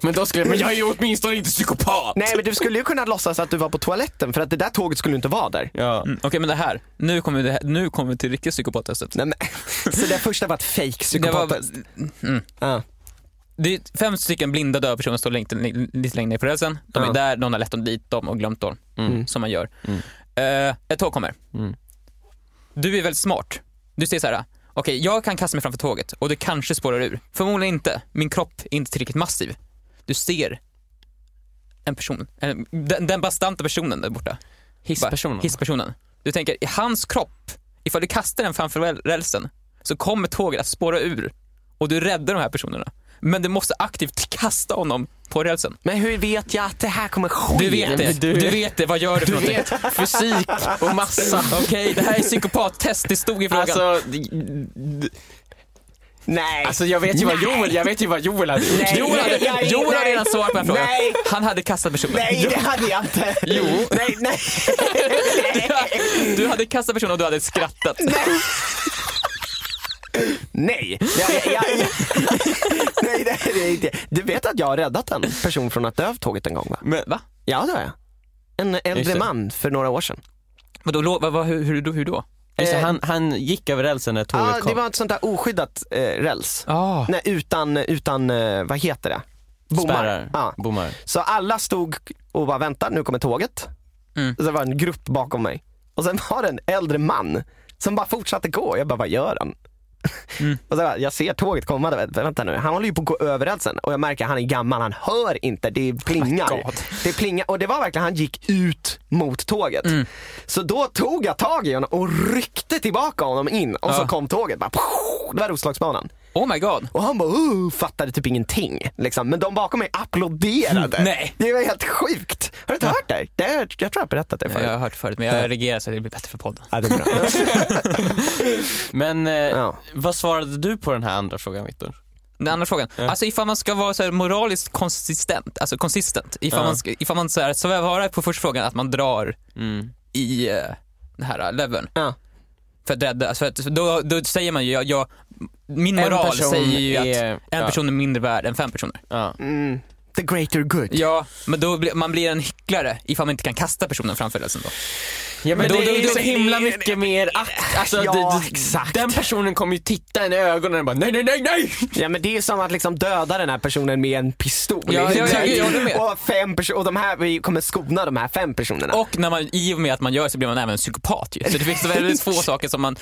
Men då skulle men jag är ju åtminstone inte psykopat. Nej men du skulle ju kunna låtsas att du var på toaletten för att det där tåget skulle inte vara där. Ja. Mm, Okej men det här, nu kommer vi, det här, nu kommer vi till riktigt psykopattestet. Nej, men, så det första var ett fake Det, psykopattest. var, mm, Ja. det är fem stycken blinda döva personer som står lite, lite längre ner på rälsen. De är där, någon har lett dem dit dem och glömt dem. Mm. Som man gör. Mm. Eh, ett tåg kommer. Mm. Du är väldigt smart. Du säger så här. okej jag kan kasta mig framför tåget och det kanske spårar ur. Förmodligen inte. Min kropp är inte tillräckligt massiv. Du ser en person, en, den, den bastanta personen där borta. Hisspersonen. Hisspersonen. Du tänker, i hans kropp, ifall du kastar den framför räl- rälsen så kommer tåget att spåra ur och du räddar de här personerna. Men du måste aktivt kasta honom på rälsen. Men hur vet jag att det här kommer ske? Du vet det, du- du vet det, vad gör du för någonting? vet fysik och massa. Okej, det här är psykopattest, det stod i frågan. Alltså, Nej. alltså jag vet ju vad Joel, jag vet ju vad Joel hade gjort. Nej. Joel hade, nej, Joel hade nej. redan svarat på den frågan. Nej. Han hade kastat personen. Nej det hade jag inte. Jo. Nej, nej. Du hade kastat personen och du hade skrattat. Nej. Jag, jag, jag, nej det är det inte. Du vet att jag har räddat en person från att dö av tåget en gång va? Men, Va? Ja det har jag. En äldre man för några år sedan. Vadå, vad, vad, hur, hur då? Just det, Eh, han, han gick över rälsen när tåget Ja, det kom. var ett sånt där oskyddat eh, räls. Ah. Nej, utan, utan eh, vad heter det? Bommar. Spärrar. Ja. Bommar. Så alla stod och bara väntade, nu kommer tåget. Mm. Och så var det en grupp bakom mig. Och sen var det en äldre man som bara fortsatte gå. Jag bara, vad gör han? Mm. Och så bara, jag ser tåget komma, där. vänta nu, han håller ju på att gå över rälsen och jag märker att han är gammal, han hör inte, det plingar. God. det plingar och det var verkligen, han gick ut mot tåget. Mm. Så då tog jag tag i honom och ryckte tillbaka honom in och så Ja. kom tåget bara, det var Roslagsbanan. Oh my god. Och han bara uh, fattade typ ingenting. Liksom. Men de bakom mig applåderade. Nej. Det var helt sjukt. Har du inte hört det? det? Jag tror jag har berättat det förut. Jag har hört förut men jag reagerar så det blir bättre för podden. Ja, det är bra. Men eh, Ja. vad svarade du på den här andra frågan Viktor? Den andra frågan. Alltså ifall man ska vara så här moraliskt konsistent, alltså konsistent. Ifall Ja. man, ska, ifall man så här, så var på första frågan att man drar Mm. i uh, den här uh, levern. Ja. För att rädda, för att, då, då säger man ju, jag, jag, min En moral säger ju är- att en ja. person är mindre värd än fem personer. Ja. Mm. The greater good. Ja, men då blir, man blir en hycklare ifall man inte kan kasta personen framför rälsen då. Ja men Men det då- är då- så då- himla mycket mer akt. Alltså, Ja, det, det, exakt. Den personen kommer ju titta en i ögonen och bara nej, nej, nej, nej. Ja men det är som att liksom döda den här personen med en pistol. Ja, ja, ja, jag håller med. och, fem och de här, vi kommer skona de här fem personerna. Och när man, i och med att man gör så blir man även en psykopat ju. Så det finns väldigt få saker som man,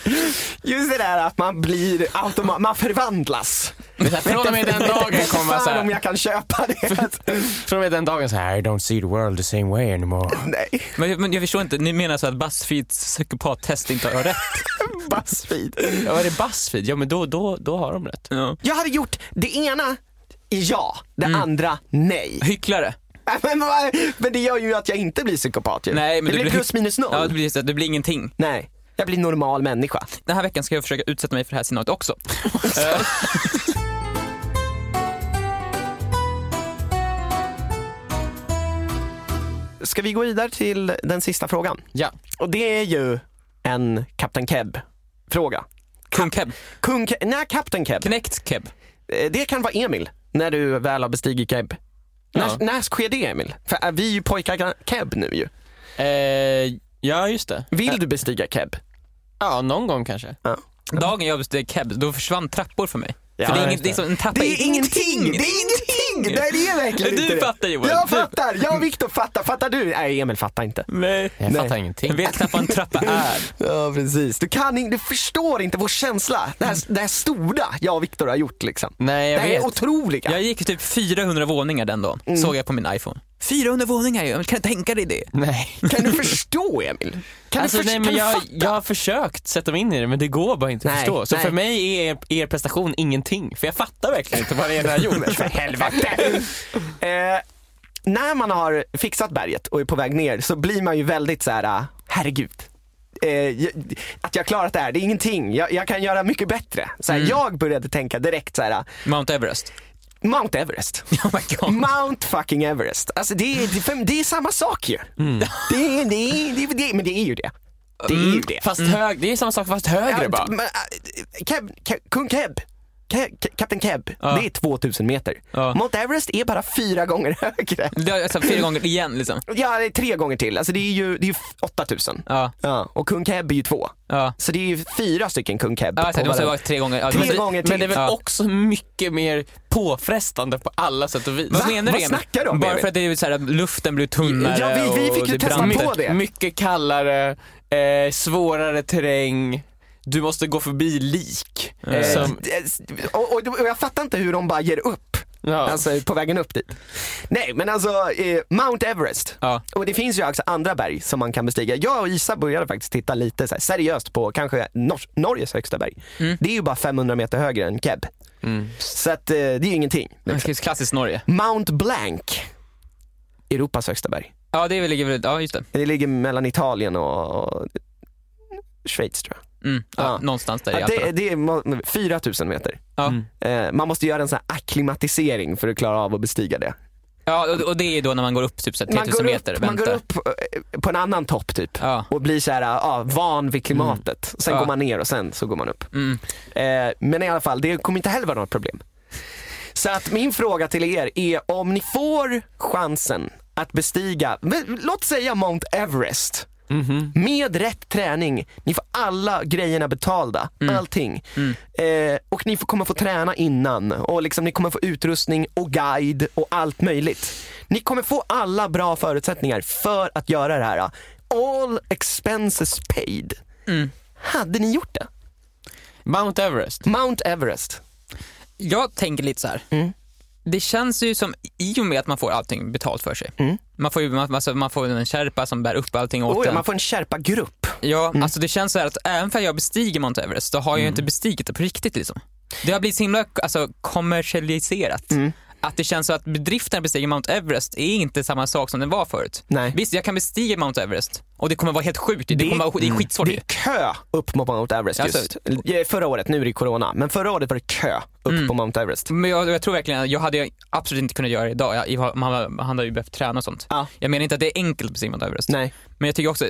Just det där att man blir automat, man förvandlas. Från och med den dagen kommer man Fan om såhär, jag kan köpa det. från och med den dagen såhär I don't see the world the same way anymore. Nej, men, men jag förstår inte, ni menar så att Buzzfeeds psykopattest inte har rätt? Buzzfeed. Ja var det Buzzfeed? Ja men då, då, då har de rätt. Ja. Jag hade gjort det ena ja, det Mm. andra nej. Hycklare. men, men det gör ju att jag inte blir psykopat ju. Nej, men det blir plus minus noll. Ja, det blir, så att det blir ingenting. Nej, jag blir normal människa. Den här veckan ska jag försöka utsätta mig för det här scenariot också. Eh, Ska vi gå vidare till den sista frågan? Ja. Och det är ju en Kapten Keb-fråga. Kung Keb. Kung Ke- nej, Kapten Keb. Knäckt Keb. Eh, Det kan vara Emil, när du väl har bestigit Keb. Ja. När, när sker det Emil? För är vi är ju pojkar Keb nu ju. Eh, ja, just det. Vill du bestiga Keb? Ja, någon gång kanske. Dagen jag besteg Keb, då försvann trappor för mig. Ja, för det är, inget, det är det. som en trappa Det är ingenting! Det är ingenting! Nej, det är verkligen Du inte det. fattar, Joel. Jag Du- fattar, jag och Viktor fattar. Fattar du? Nej, Emil fattar inte. Nej. Jag Nej. fattar ingenting. Jag vet knappt vad en trappa är. Ja, precis. Du kan inte, du förstår inte vår känsla. Det här, det här stora jag och Viktor har gjort liksom. Nej, jag det här är vet. otroliga. Jag gick typ 400 våningar den dagen, Mm. såg jag på min iPhone. 400 våningar ju, kan du tänka dig det? Nej. Kan du förstå Emil? Kan Alltså, du, nej, men jag, jag har försökt sätta mig in i det men det går bara inte att Nej, förstå. Så nej. för mig är er, er prestation ingenting. För jag fattar verkligen inte vad det är ni har gjort. För helvete. eh, när man har fixat berget och är på väg ner så blir man ju väldigt så här, ah, herregud. Eh, att jag klarat det här, det är ingenting. Jag, jag kan göra mycket bättre. Så här, Jag började tänka direkt så här, ah, Mount Everest. Mount Everest. Oh. Mount fucking Everest. Alltså det är, det, det är samma sak ju. Det, är, det, är, det, är, det, men det är ju det. Det är ju det. Fast hög, det är samma sak fast högre bara. men, äh, Keb, Keb, Kung Keb. Kapten Keb, Ja. det är 2000 meter. Ja. Mount Everest är bara fyra gånger högre. Jag sagt fyra gånger igen liksom. Ja, det är tre gånger till. Alltså det är ju, det är ju 8000. Ja, Ja, och Kung Keb är ju två. ja. Så det är ju fyra stycken Kung Keb. Ja, på det måste vara tre gånger. Ja, Tre måste- gånger till. Men det är väl Ja. också mycket mer påfrestande på alla sätt och vis. Vad Va? menar Vad du snackar du om, Bara för att det är så här, luften blir tunnare Ja, vi- vi fick ju testa på det. Mycket kallare, eh, svårare terräng, du måste gå förbi lik. Eh, Som, och, och, och jag fattar inte hur de bara ger upp. ja. Alltså på vägen upp dit. Nej men alltså eh, Mount Everest. Ja. Och det finns ju också andra berg som man kan bestiga. Jag och Isa började faktiskt titta lite här, seriöst på kanske Nor- Norges högsta berg. Det är ju bara 500 meter högre än Keb. Mm. Så att eh, det är ju ingenting. Liksom. Klassiskt Norge. Mount Blanc, Europas högsta berg. Ja, det ligger väl, ja just det. Det ligger mellan Italien och, och Schweiz tror jag. Mm. Ja, Ja. Någonstans där i Ja, det, det är mo- 4000 meter. Ja. Mm. Eh, man måste göra en sån här akklimatisering för att klara av att bestiga det. Ja, och, det är då när man går upp typ så här Man 3000 går, meter. upp, man går upp eh, på en annan topp typ Ja. och blir så här, ja, van vid klimatet. Sen Ja. går man ner och sen så går man upp. Mm. Eh, men i alla fall, det kommer inte heller vara något problem. Så att min fråga till er är om ni får chansen att bestiga, låt säga Mount Everest. Mhm. Med rätt träning, ni får alla grejerna betalda, allting. Eh, och ni får, kommer få träna innan och liksom, ni kommer få utrustning och guide och allt möjligt. Ni kommer få alla bra förutsättningar för att göra det här. All expenses paid. Hade ni gjort det? Mount Everest. Mount Everest. Jag tänker lite så här. Mm. Det känns ju som, i och med att man får allting betalt för sig. Mm. Man, får ju, man, alltså, man får en kärpa som bär upp allting åt Oh, ja, en. man får en Sherpa-grupp. Ja, alltså det känns så här att även för jag bestiger Mount Everest, då har jag ju inte bestigit det på riktigt liksom. Det har blivit så himla alltså, kommersialiserat. Mm. Att det känns så att bedriften att bestiga Mount Everest är inte samma sak som den var förut. Nej. Visst, jag kan bestiga Mount Everest och det kommer vara helt sjukt. Det, Det- kommer vara, det är skitsvårt Det är kö upp mot Mount Everest Alltså- just. Eh, Förra året, nu är det corona, men förra året var det kö upp Mm. på Mount Everest. Men jag, jag tror verkligen, jag hade absolut inte kunnat göra det idag. Jag, man, hade ju behövt träna och sånt. Ja. Jag menar inte att det är enkelt att bestiga Mount Everest. Nej. Men jag tycker också,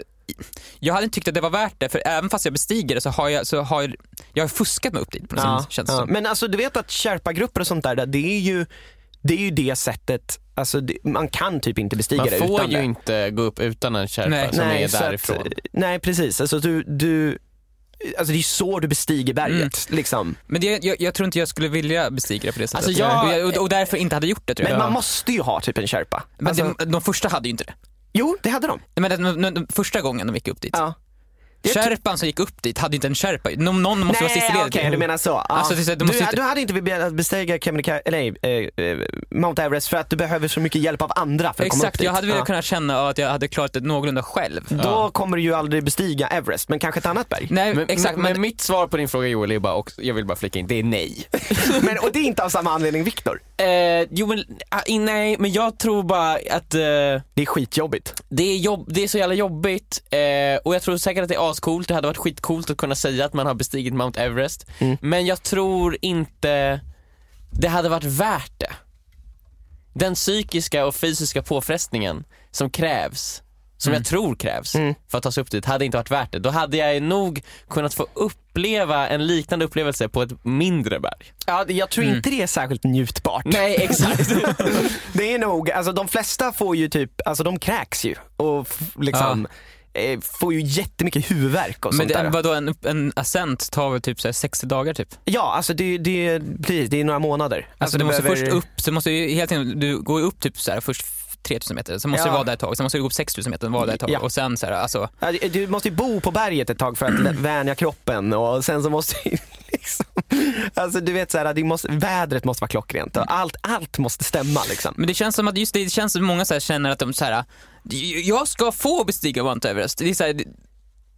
jag hade inte tyckt att det var värt det, för även fast jag bestiger det så har jag, så har jag, jag har fuskat mig upp dit på något Ja, sätt, känns ja. Men alltså du vet att Sherpa-grupper och sånt där, det är ju det, är ju det sättet, alltså det, man kan typ inte bestiga Man det får utan ju det. inte gå upp utan en Sherpa Nej. som är så att- därifrån. nej precis, alltså du, du Alltså det är så du bestiger berget. Liksom. Men det, jag, jag tror inte jag skulle vilja bestiga det på det sättet. Alltså, jag- och, jag, och, därför inte hade gjort det tror Men jag. man måste ju ha typ en Sherpa. Men Alltså, de, de första hade ju inte det. Jo, det hade de. Men den, den, den första gången de gick upp dit. Ja. Sherpan som gick upp dit hade inte en sherpa. Någon, någon måste vara sist i Nej, ledet. okej, du menar så. Ja. Alltså, du du, måste inte- du hade inte velat bestiga Kebnekaise- eller, nej, eh, eh, Mount Everest för att du behöver så mycket hjälp av andra för att komma upp Exakt, dit. jag hade velat Ja. kunna känna att jag hade klarat det någorlunda själv. Då kommer du ju aldrig bestiga Everest, men kanske ett annat berg. Nej, Men, exakt. men, Men, men mitt svar på din fråga Joel är bara, och jag vill bara flika in, det är nej. men, och det är inte av samma anledning Viktor. Eh, jo men, ah, nej men jag tror bara att eh, Det är skitjobbigt. det, är jobb, det är så jävla jobbigt eh, och jag tror säkert att det är ascoolt, det hade varit skitcoolt att kunna säga att man har bestigit Mount Everest. Mm. Men jag tror inte det hade varit värt det. Den psykiska och fysiska påfrestningen som krävs, som jag tror krävs Mm. för att ta sig upp dit, hade inte varit värt det. Då hade jag nog kunnat få uppleva en liknande upplevelse på ett mindre berg. Ja, jag tror inte det är särskilt njutbart. Nej exakt. Det är nog, alltså de flesta får ju typ, alltså de kräks ju och f- liksom eh, får ju jättemycket huvudvärk och Men sånt det, där. vadå, en, en ascent tar väl typ så här 60 dagar typ? Ja, alltså det, det, precis, det är några månader. Alltså, du måste behöver- först upp, så måste ju hela tiden, du går ju upp typ så här, först 3000 meter, sen måste Ja. du vara där ett tag, sen måste du gå upp 6000 meter och vara där ett tag Ja. och sen så här, alltså, du- du måste ju bo på berget ett tag för att vänja kroppen och sen så måste ju liksom, alltså du vet såhär, det måste, vädret måste vara klockrent och allt, allt måste stämma liksom. Men det känns som att just det, det känns som många så här känner att de så här, jag ska få bestiga Mount Everest. Det är så här,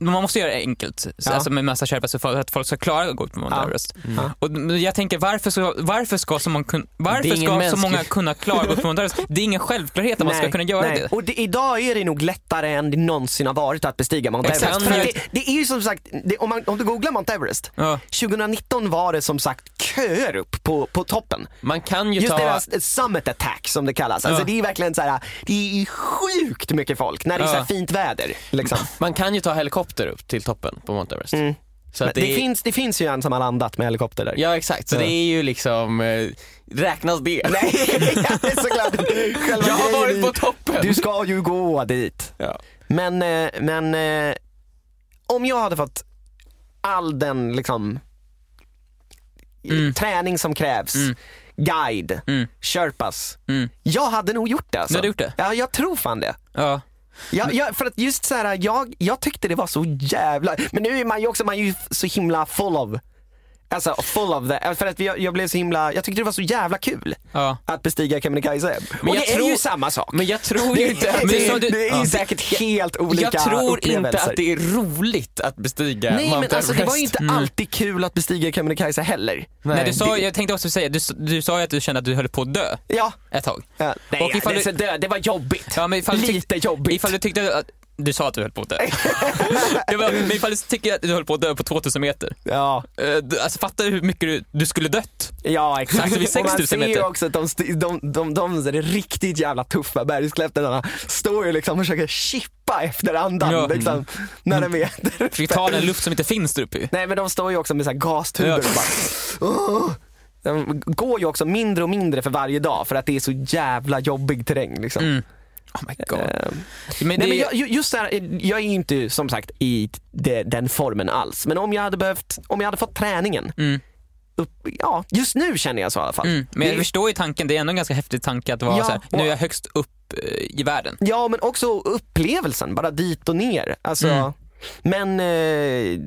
man måste göra det enkelt, så- Ja. alltså med massa skärpa så för att folk ska klara att gå upp på Mount Ja. Everest. Ja. Och men jag tänker varför ska, varför ska, så, många, varför ska så många kunna klara att gå upp på Mount Everest? Det är ingen självklarhet att man ska kunna göra nej. det. Och det, idag är det nog lättare än det någonsin har varit att bestiga Mount Exakt. Everest. För det, det är ju som sagt, det, om, man, om du googlar Mount Everest, Ja. 2019 var det som sagt köer upp på, på toppen. Man kan ju Just ta... deras summit attack som det kallas. Alltså det är verkligen så här, det är sjukt mycket folk när det är så fint väder. Liksom. Man kan ju ta helikopter upp till toppen på Mount Everest. Mm. Så det, det, är, finns, det finns ju en som har landat med helikopter där. Ja exakt, så Ja. det är ju liksom, eh, räknas det? Nej, det är. Själva Jag har varit på toppen! Du ska ju gå dit. Ja. Men, eh, men eh, om jag hade fått all den liksom Mm. träning som krävs, Mm. guide, Mm. sherpas. Mm. Jag hade nog gjort det alltså. Du hade gjort det? Ja, jag tror fan det. Ja. Ja, ja, för att just så här, jag, jag tyckte det var så jävla, men nu är man ju också man är ju så himla full of, alltså full of the, för att jag, jag blev så himla, jag tyckte det var så jävla kul Ja. att bestiga Kebnekaise. Och jag det är tror- ju samma sak. Men jag tror ju inte att det, det är det, är ja. säkert helt olika Jag tror inte att det är roligt att bestiga Nej Mount men alltså det var ju inte alltid kul att bestiga Kebnekaise heller. Nej, du sa, jag tänkte också säga, du, du sa ju att du kände att du höll på att dö Ja. ett tag. ja. Nej, Och ifall det, du- det, var jobbigt. Ja, du tyck- Lite jobbigt. Ifall du tyckte att, du sa att du höll på att dö. Det var, men ifall du tycker att du höll på att dö på 2000 meter, Ja, eh, alltså fattar du hur mycket du, du skulle dött? ja exakt. Alltså, vid Och man 6000 ser ju meter. också att de, de, de, de, de, riktigt jävla tuffa bergsklättrarna står ju liksom och försöker chippa efter andan Ja. liksom, när de är där Försöker ta den luft som inte finns där uppe ju. Nej men de står ju också med så här gastuber Ja. och bara Åh! De går ju också mindre och mindre för varje dag för att det är så jävla jobbig terräng liksom. Mm. Oh my god. Eh, Men Nej, det, men jag, ju- just där, jag är inte som sagt i de, den formen alls. Men om jag hade behövt, om jag hade fått träningen, mm, upp, ja just nu känner jag så i alla fall. mm. Men jag Det- förstår ju tanken, det är ändå en ganska häftig tanke att vara Ja, så här, nu är jag högst upp eh, i världen. Ja men också upplevelsen, bara dit och ner. Alltså, Mm. Men eh,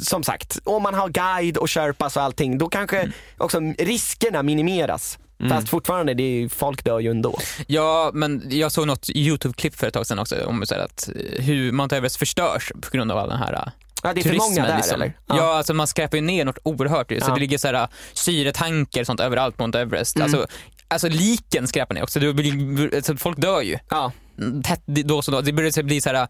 som sagt, om man har guide och sherpas och allting, då kanske Mm. också riskerna minimeras. Fast fortfarande, det är, folk dör ju ändå. Ja, men jag såg något YouTube-klipp för ett tag sedan också om så att, eh, hur Mount Everest förstörs på grund av all den här eh, Ja, det är för turismen. många där liksom. eller? Ja. alltså man skräpar ju ner något oerhört. Så Ja. det ligger så här, syretanker och sånt överallt på Mount Everest. Mm. Alltså, alltså liken skräpar ner också. Det blir, alltså, folk dör ju. ja. Tätt då så då. Det börjar bli så här,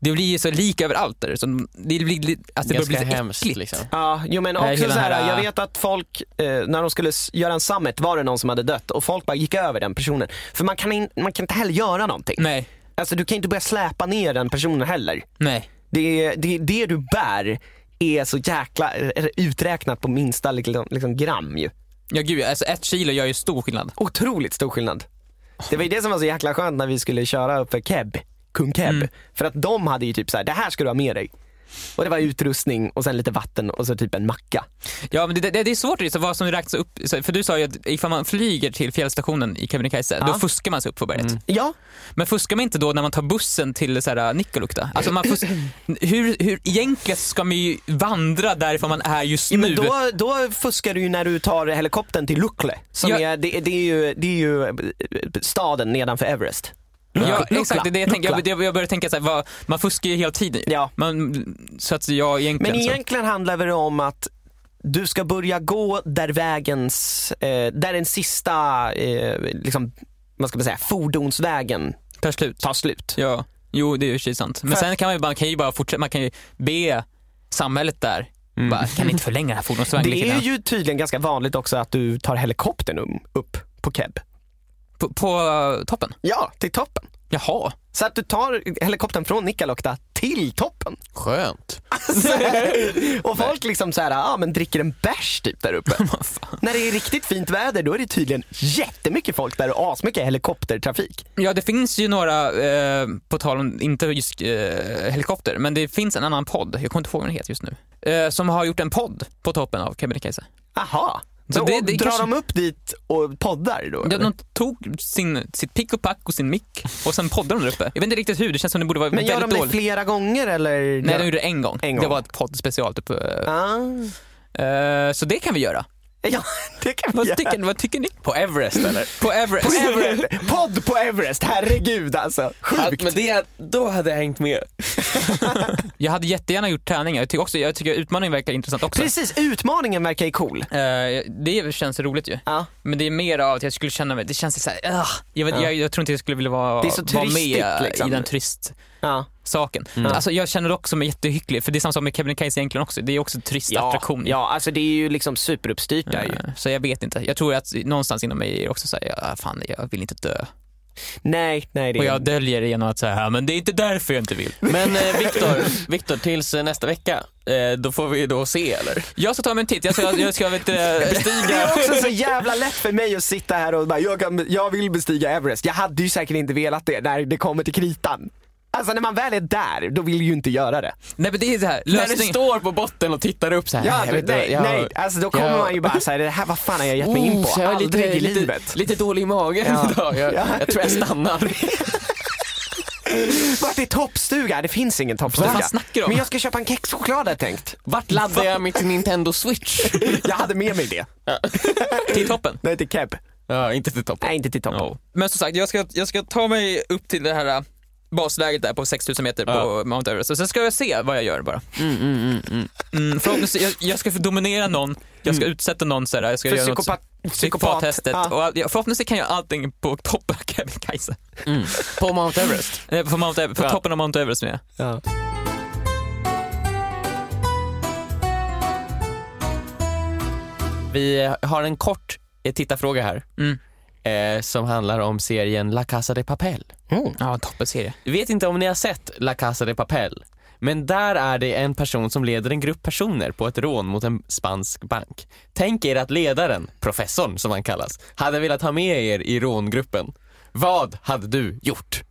det blir ju så lik överallt där. Så det blir, alltså, det börjar Ganska bli så hemskt äckligt. liksom. Ja, jo men också så här, här- jag vet att folk, eh, när de skulle göra en summit var det någon som hade dött och folk bara gick över den personen. För man kan, in, man kan inte heller göra någonting. Nej, Alltså du kan inte börja släpa ner den personen heller. nej. Det, det, det du bär är så jäkla eh, uträknat på minsta liksom, liksom gram ju. Ja gud, alltså ett kilo gör ju stor skillnad. Otroligt stor skillnad. Det var ju det som var så jäkla skönt när vi skulle köra upp för Keb, kung Keb. Mm. För att de hade ju typ så här: det här ska du ha med dig. Och det var utrustning och sen lite vatten och så typ en macka. Ja men det, det, det är svårt liksom, vad som räknas upp, så- för du sa ju att ifall man flyger till fjällstationen i Kebnekaise, Ja. då fuskar man sig upp på berget. Ja, Men fuskar man inte då när man tar bussen till så här, Nikkaluokta? Alltså man fus- hur, hur, egentligen ska man ju vandra därifrån man är just Ja, nu. men då, då fuskar du ju när du tar helikoptern till Lukle. Som Ja. är, det, det, är ju, det är ju eh, staden nedanför Everest. Ja, exakt, det är det jag, tänker, jag, jag börjar tänka så här, vad, man fuskar ju hela tiden. Ja. Man, så att jag egentligen Men så. egentligen handlar det om att du ska börja gå där vägens, eh, där den sista, eh, liksom, vad ska man säga, fordonsvägen Tar slut. tar slut. Ja, jo det är ju sant. Men För- sen kan man ju, bara, kan ju bara fortsätta, man kan ju be samhället där, bara, kan ni inte förlänga den här fordonsvägen Det är ju tydligen ganska vanligt också att du tar helikoptern um- upp på Keb. På, på uh, toppen? Ja, till toppen. Jaha. Så att du tar helikoptern från Nikkaluokta till toppen. Skönt. och folk liksom så här, ja men dricker en bärs typ där uppe. När det är riktigt fint väder då är det tydligen jättemycket folk där och asmycket helikoptertrafik. Ja det finns ju några, eh, på tal om, inte just eh, helikopter, men det finns en annan podd, jag kommer inte ihåg vad den heter just nu, eh, som har gjort en podd på toppen av Kebnekaise. Aha. Så det- det drar kanske- de upp dit och poddar då? Ja, de tog sin, sitt pick och pack och sin mick och sen poddade de där uppe. Jag vet inte riktigt hur, det känns som det borde vara men gör de det flera gånger eller? Nej, de gjorde det en gång. En Det gång. var ett poddspecial. Typ. eh, Ah. eh, så det kan vi göra. Ja, det kan vi Vad göra. tycker, vad tycker ni? På Everest eller? På Everest. På Everest. Podd på Everest, herregud alltså. Att, Sjukt. men det, då hade jag hängt med. Jag hade jättegärna gjort träningar. Jag tycker, också, jag tycker utmaningen verkar intressant också. Precis, utmaningen verkar ju cool. Eh, det känns roligt ju. Ja. Men det är mer av att jag skulle känna mig, det känns så här, uh, jag, vet, Ja. jag, jag tror inte jag skulle vilja vara, Det är så vara med liksom. i den turistsaken. Ja. Alltså, jag känner också mig jättehycklig, för det är samma sak med Kebnekaise egentligen också. Det är också turistattraktion. ju. ja, alltså det är ju liksom superuppstyrt där ju. Eh, Så jag vet inte. Jag tror att någonstans inom mig är också såhär, ja, fan jag vill inte dö. Nej, nej det Och jag döljer det genom att säga, ja, men det är inte därför jag inte vill. Men eh, Viktor, Viktor, tills eh, nästa vecka, eh, då får vi då se eller? Jag ska ta mig en titt, jag ska, jag ska vet, du, Det är bestiga. också så jävla lätt för mig att sitta här och bara, jag, kan, jag vill bestiga Everest. Jag hade ju säkert inte velat det när det kommer till kritan. Alltså när man väl är där, då vill ju inte göra det. Nej men det är så här, När du står på botten och tittar upp så här. Ja, inte, nej, jag- nej, alltså då kommer jag- man ju bara säga det här, vad fan har jag gett mig in på? Oh, jag Aldrig lite, i lite, livet. lite dålig i magen Ja. idag. Jag, Ja. jag tror jag stannar. Vart är toppstuga? Det finns ingen toppstuga. Vad snackar du om? Men jag ska köpa en kexchoklad hade jag tänkt. Vart laddar jag mitt Nintendo Switch? Jag hade med mig det. till toppen. Nej, till Keb. Ja, inte till toppen. Nej, inte till toppen. Ja. Men som sagt, jag ska, jag ska ta mig upp till det här äh, basläget där på 6000 meter på Ja. Mount Everest. Sen ska jag se vad jag gör bara. Mm, mm, mm, mm. Mm, förhoppningsvis, jag, jag ska dominera någon, jag ska utsätta någon så här, jag ska För göra psykopat, något psykopattestet. Ja. Och förhoppningsvis kan jag allting på toppen av Kebnekaise. Mm. På Mount Everest. Eh, På, Mount Everest, på Ja. toppen av Mount Everest med. Ja. Vi har en kort eh, tittarfråga här. Mm. Eh, som handlar om serien La Casa de Papel. Mm. Ja, en toppenserie. Jag vet inte om ni har sett La Casa de Papel. Men där är det en person som leder en grupp personer på ett rån mot en spansk bank. Tänk er att ledaren, professorn som han kallas, hade velat ha med er i rångruppen. Vad hade du gjort?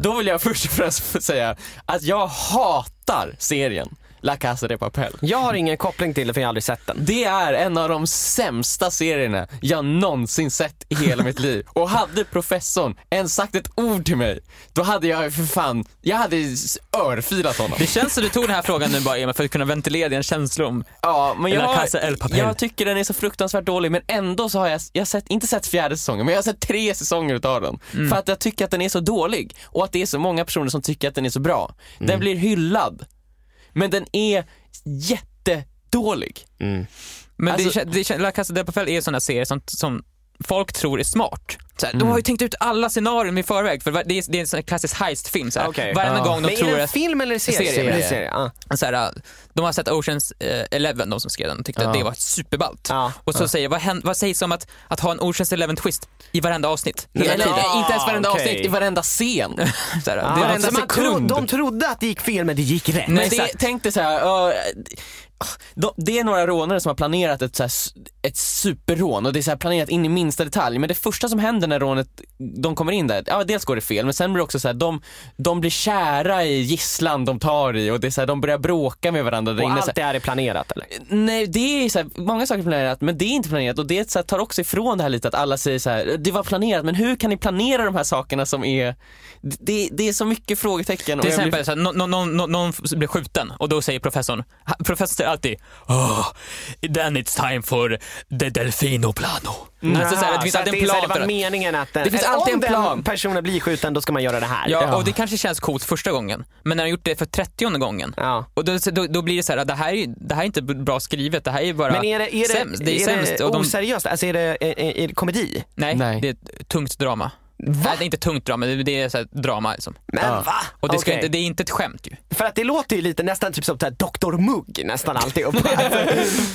Då vill jag först och främst säga att jag hatar serien La Casa de Papel. Jag har ingen koppling till det för jag har aldrig sett den. Det är en av de sämsta serierna jag någonsin sett i hela mitt liv. Och hade professorn ens sagt ett ord till mig, då hade jag för fan, jag hade örfilat honom. Det känns som du tog den här frågan nu bara Emil för att kunna ventilera dina känslor om Ja, men La jag, Casa El Papel. jag tycker den är så fruktansvärt dålig men ändå så har jag, jag sett, inte sett fjärde säsongen, men jag har sett tre säsonger utav den. Mm. För att jag tycker att den är så dålig och att det är så många personer som tycker att den är så bra. Mm. Den blir hyllad, men den är jättedålig. Men Alltså- det, det, La Casa de Papel är en sån här serie som, som folk tror är smart. Så här, De Mm. har ju tänkt ut alla scenarion i förväg, för det är, det är en sån klassisk heist-film. Så här. Okej. Varenda Ja. gång de Men är tror det en att... film eller serie? Serie. Är serie. Ja. Så här, de har sett Oceans eh, Eleven, de som skrev den, och tyckte att Ja. det var superballt. Ja. Och så säger vad, hän- vad sägs om att, att ha en Oceans Eleven twist i varenda avsnitt? Hela tiden. Inte ens varenda okej. avsnitt, i varenda scen. Så här, Ja, det är men alltså- man tro, de trodde att det gick fel men det gick rätt. Men det, tänk dig så här, ja, de, det är några rånare som har planerat ett, så här, ett superrån och det är så planerat in i minsta detalj. Men det första som händer när rånet, de kommer in där, ja dels går det fel men sen blir det också så här, de, de blir kära i gisslan de tar i och det är så här, de börjar bråka med varandra Och inne. Allt det här är planerat eller? Nej, det är så många saker är planerat men det är inte planerat och det så tar också ifrån det här lite att alla säger så här, det var planerat men hur kan ni planera de här sakerna som är, det, det är så mycket frågetecken. Till jag blir- exempel, så här, någon, någon, någon, blir skjuten och då säger professorn, säger alltid oh, then it's time for the delfino plano. Alltså, så här, det finns så alltid en det är så här, plan det för var det. meningen att den, Det finns alltid om en plan. den personen blir skjuten då ska man göra det här. Ja, och det kanske känns coolt första gången, men när de gjort det för 30 gången, Ja. och då, då, då blir det så här, det här, är, det här är inte bra skrivet, det här är bara Men är det, är det, sämst. Det är, är sämst. det och de, oseriöst? Alltså är det, är, är det komedi? nej, Nej. det är ett tungt drama. Va? Nej, det är inte tungt drama, det det är så här drama liksom. Men Ja. va? Och det, ska Okej. inte, det är inte ett skämt ju. För att det låter ju lite nästan typ som så här Dr Mugg nästan alltihop. Alltså,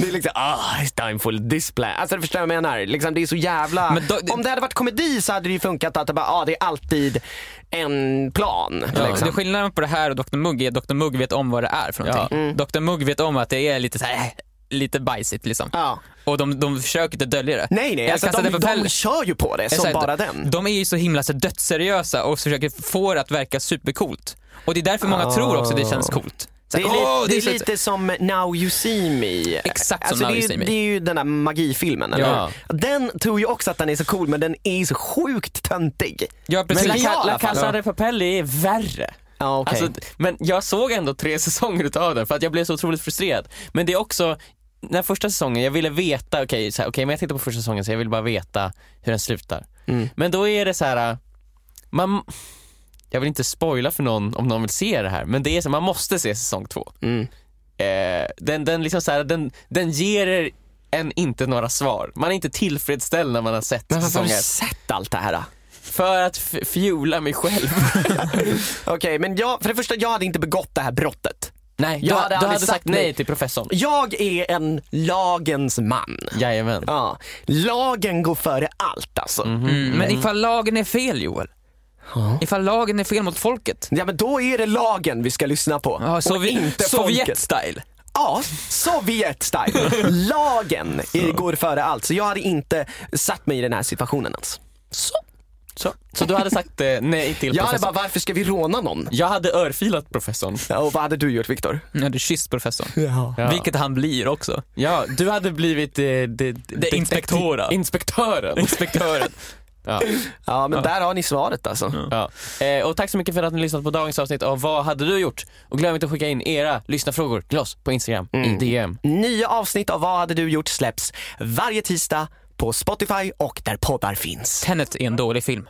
det är liksom, ah, it's time for display. Alltså du förstår vad jag menar? Liksom, det är så jävla... Men då- Om det hade varit komedi så hade det ju funkat att det bara, ah, det är alltid en plan. Ja, liksom. det skillnaden på det här och Dr Mugg är att Dr Mugg vet om vad det är för någonting. Mm. Dr Mugg vet om att det är lite så här, äh, lite bajsigt liksom. Ja. Och de, de försöker inte dölja det. Nej nej, Jag alltså, de, det de kör ju på det som Exakt. bara den. De är ju så himla så dödsseriösa och försöker få det att verka supercoolt. Och det är därför många Ah. tror också det känns coolt. Så Det är, li- "Åh, det är så- lite som Now You See Me. Exakt som alltså, Now det, You är, See Me. det är ju den där magifilmen, eller Ja. Den tror ju också att den är så cool men den är så sjukt töntig. Ja, Men precis. La, alla La fall. Casa de Papel är värre. Ja, okej. Alltså, men jag såg ändå tre säsonger utav den för att jag blev så otroligt frustrerad. Men det är också, den första säsongen, jag ville veta, okej så här, okej, men jag tittar på första säsongen så jag vill bara veta hur den slutar. Mm. Men då är det så här, man, jag vill inte spoila för någon om någon vill se det här, men det är så, man måste se säsong två. Mm. Eh, den, den, liksom så här, den, den ger er en inte några svar. Man är inte tillfredsställd när man har sett Men varför har säsong du ett. sett allt det här då? För att f- fuela mig själv. Okej, men jag, för det första, jag hade inte begått det här brottet. Nej, Jag du, hade hade sagt sagt nej nej. till professorn. Jag är en lagens man. Jajamän. Ja, lagen går före allt alltså. Mm, men ifall lagen är fel Joel. Ifall lagen är fel mot folket. Ja men då är det lagen vi ska lyssna på. Ja, inte folket. Sovjet-style. Ja, Sovjet-style. Lagen går före allt. Så jag hade inte satt mig i den här situationen ens. Så. Så. Så du hade sagt eh, nej till Jag hade professorn? bara, varför ska vi råna någon? Jag hade örfilat professorn. Ja, och vad hade du gjort Viktor? Jag hade kysst professorn. Ja. Vilket han blir också. Ja, du hade blivit eh, det, det, det, inspektora. Inspektören. Inspektören. Ja. Ja men där har ni svaret alltså. Ja. Eh, och tack så mycket för att ni lyssnat på dagens avsnitt av Vad hade du gjort? Och glöm inte att skicka in era lyssnarfrågor till oss på Instagram i DM. Nya avsnitt av Vad hade du gjort släpps varje tisdag på Spotify och där poddar finns. Tenet är en dålig film.